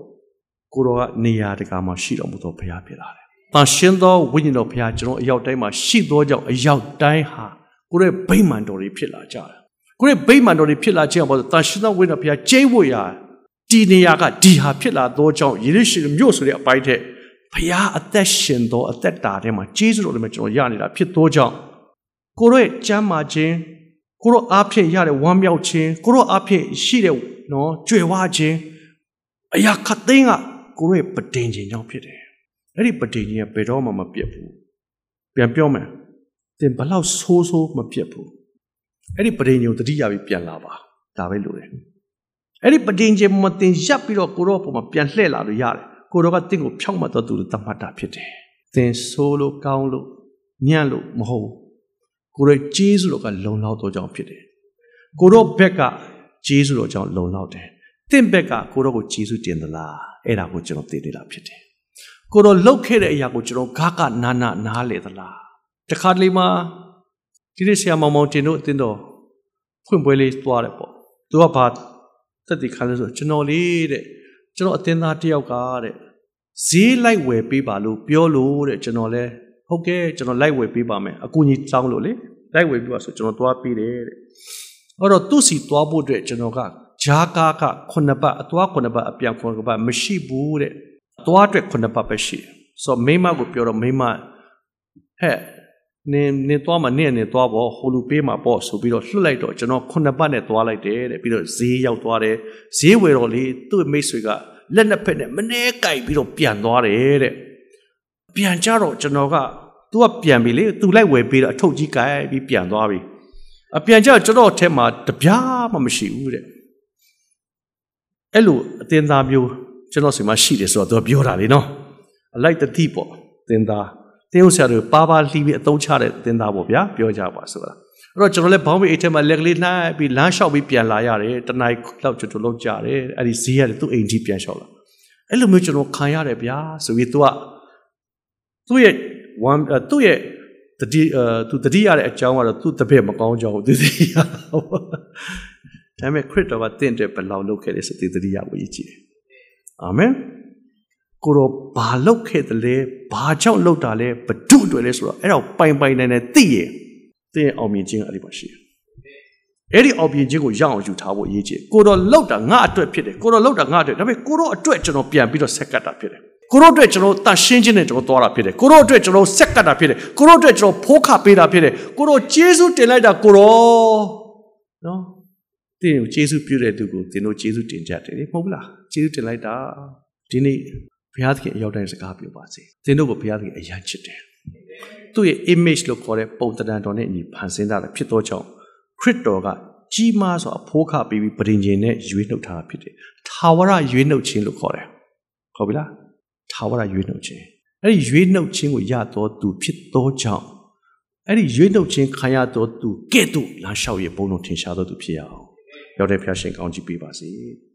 S2: ကိုတော်ကနေရာတကာမှာရှိတော်မူသောဘုရားဖြစ်လာတယ်။တန်ရှင်းသောဝိညာဉ်တော်ဘုရားကျွန်တော်အရောက်တိုင်းမှာရှိသောကြောင့်အရောက်တိုင်းဟာကိုရဲ့ဗိမာန်တော်တွေဖြစ်လာကြတယ်။ကိုရဲ့ဗိမာန်တော်တွေဖြစ်လာခြင်းအပေါ်တန်ရှင်းသောဝိညာဉ်တော်ဘုရားကျိတ်ဝတ်ရာ ဒီနေရာကဒီဟာဖြစ်လာသောကြောင့်ယေရုရှလင်မြို့ဆိုတဲ့အပိုင်းထက်ဖခင်အသက်ရှင်သောအသက်တာထဲမှာကျေးဇူးတော်တွေမှာကျွန်တော်ရနေတာဖြစ်သောကြောင့်ကိုရောရဲ့ကျမ်းမာခြင်းကိုရောအားဖြင့်ရတဲ့ဝမ်းမြောက်ခြင်းကိုရောအားဖြင့်ရှိတဲ့နော်ကြွယ်ဝခြင်းအရာခတ်သိမ်းကကိုရောရဲ့ပတင်ခြင်းကြောင့်ဖြစ်တယ်အဲ့ဒီပတင်ခြင်းကဘယ်တော့မှမပြတ်ဘူးပြန်ပြောမယ်သင်ဘလောက်ဆိုးဆိုးမပြတ်ဘူးအဲ့ဒီပတင်ခြင်းကိုတတိယပြီးပြန်လာပါဒါပဲလို့တယ် အဲ့ဒီပတင်ခြင်းမတင်ရပ်ပြီးတော့ကိုရောပုံမှာပြန်လှည့်လာလို့ရတယ်ကိုတော်ကတင့်ကိုဖြောက်မှတ်တော်သူလို့သတ်မှတ်တာဖြစ်တယ်။သင်ဆိုးလို့ကောင်းလို့ညံ့လို့မဟုတ်ဘူး။ကိုရဲ့ဂျေဇုတော်ကလုံလောက်တော်ကြောင့်ဖြစ်တယ်။ကိုတော်ဘက်ကဂျေဇုတော်ကြောင့်လုံလောက်တယ်။တင့်ဘက်ကကိုတော်ကိုဂျေဇုတင်သလား။အဲ့ဒါကိုကျွန်တော်သိနေတာဖြစ်တယ်။ကိုတော်လှုပ်ခဲ့တဲ့အရာကိုကျွန်တော်ဂါကနာနာနားလေသလား။တခါတလေမှာဒီနေ့ဆရာမောင်မောင်တင်တို့အတင်းတော်ဖွင့်ပွဲလေးသွားတယ်ပေါ့။သူကဘာ တက်တည်ခါလဲဆိုကျွန်တော်လေးတဲ့ကျွန်တော်အတင်းသားတယောက်ကတဲ့ဈေးလိုက်ဝယ်ပေးပါလို့ပြောလို့တဲ့ကျွန်တော်လဲဟုတ်ကဲ့ကျွန်တော်လိုက်ဝယ်ပေးပါမယ်အကူကြီးတောင်းလို့လေလိုက်ဝယ်ပေးပါဆိုကျွန်တော်သွားပေးတယ်တဲ့အဲ့တော့သူ့စီသွားဖို့အတွက်ကျွန်တော်ကဂျာကာကခုနှစ်ပတ်အသွားခုနှစ်ပတ်အပြန်ခုနှစ်ပတ်မရှိဘူးတဲ့အသွားအတွက်ခုနှစ်ပတ်ပဲရှိတယ်ဆိုတော့မိမကိုပြောတော့မိမဟဲ့ နင်နင်သွားမှာနင့်နင်သွားပေါ့ဟိုလူပေးမှာပေါ့ဆိုပြီးတော့လှုပ်လိုက်တော့ကျွန်တော်ခုနှစ်ပတ်နဲ့သွားလိုက်တယ်တဲ့ပြီးတော့ဈေးရောက်သွားတယ်ဈေးဝယ်တော့လေသူ့မိတ်ဆွေကလက်နှစ်ဖက်နဲ့မနှဲကြိုက်ပြီးတော့ပြန်သွားတယ်တဲ့ပြန်ကြတော့ကျွန်တော်က तू ကပြန်ပြီလေ तू လိုက်ဝယ်ပေးတော့အထုပ်ကြီးကြိုက်ပြီးပြန်သွားပြီအပြန်ကြကျွန်တော်ထဲမှာတပြားမှမရှိဘူးတဲ့အဲ့လိုအတင်းသားမျိုးကျွန်တော်စီမှာရှိတယ်ဆိုတော့ तू ပြောတာလေနော်အလိုက်တတိပေါ့တင်းသား တင်းဥဆရာတို့ပါပါလှီးပြီးအသုံးချတဲ့တင်းသားပေါ့ဗျာပြောကြပါဆိုတာအဲ့တော့ကျွန်တော်လည်းဘောင်းမေးအိတ်ထဲမှာလက်ကလေးနှိုင်းပြီးလမ်းလျှောက်ပြီးပြန်လာရတယ်တနိုင်လောက်ကျွတ်လောက်ကြတယ်အဲ့ဒီဈေးရတယ်သူ့အိမ်ကြီးပြန်လျှောက်လာအဲ့လိုမျိုးကျွန်တော်ခံရတယ်ဗျာဆိုပြီးသူကသူ့ရဲ့ one သူ့ရဲ့တတိအဲသူတတိရတဲ့အကြောင်းကတော့သူ့တပည့်မကောင်းကြောင်းသူတတိရဒါပေမဲ့ခရစ်တော်ကတင့်တဲ့ဘယ်လောက်လုပ်ခဲ့လဲဆိုတဲ့တတိယကိုရည်ကြည့်တယ်အာမင် ကိုတော့ဘာလုပ်ခဲ့တယ်လဲဘာကြောင့်လုပ်တာလဲဘဒုတွေလဲဆိုတော့အဲ့တော့ပိုင်ပိုင်နိုင်နိုင်သိရင်သိရင်အောင်မြင်ခြင်းအဲ့ဒီမှာရှိတယ်အဲ့ဒီအောင်မြင်ခြင်းကိုရအောင်ယူထားဖို့အရေးကြီးကိုတော့လောက်တာငါအတွက်ဖြစ်တယ်ကိုတော့လောက်တာငါအတွက်ဒါပေမဲ့ကိုတော့အတွက်ကျွန်တော်ပြန်ပြီးတော့ဆက်ကတ်တာဖြစ်တယ်ကိုတော့အတွက်ကျွန်တော်တန်ရှင်းခြင်းနဲ့ကျွန်တော်သွားတာဖြစ်တယ်ကိုတော့အတွက်ကျွန်တော်ဆက်ကတ်တာဖြစ်တယ်ကိုတော့အတွက်ကျွန်တော်ဖိုးခပေးတာဖြစ်တယ်ကိုတော့ဂျေဇုတင်လိုက်တာကိုတော့နော်တင်းကိုဂျေဇုပြုတဲ့သူကိုတင်းတို့ဂျေဇုတင်ကြတယ်လေမဟုတ်ဘူးလားဂျေဇုတင်လိုက်တာဒီနေ့ ဘုရားသခင်အရောက်တိုင်းစကားပြောပါစေတင်းတို့ကိုဘုရားသခင်အယံချစ်တယ်သူ့ရဲ့ image လို့ခေါ်တဲ့ပုံသဏ္ဍာန်တော်နဲ့အညီဖန်ဆင်းတာဖြစ်သောကြောင့်ခရစ်တော်ကကြီးမားစွာအဖိုးခပေးပြီးပရင်ကျင်နဲ့ရွေးနှုတ်ထားတာဖြစ်တယ်။ထာဝရရွေးနှုတ်ခြင်းလို့ခေါ်တယ်။ဟုတ်ပြီလား။ထာဝရရွေးနှုတ်ခြင်း။အဲ့ဒီရွေးနှုတ်ခြင်းကိုရတော်သူဖြစ်သောကြောင့်အဲ့ဒီရွေးနှုတ်ခြင်းခံရတော်သူကဲ့သို့လမ်းလျှောက်ရဘုံတော်ထင်ရှားတော်သူဖြစ်ရအောင်။ရောက်တဲ့ဖျားရှင်ကောင်းကြီးပေးပါစေ။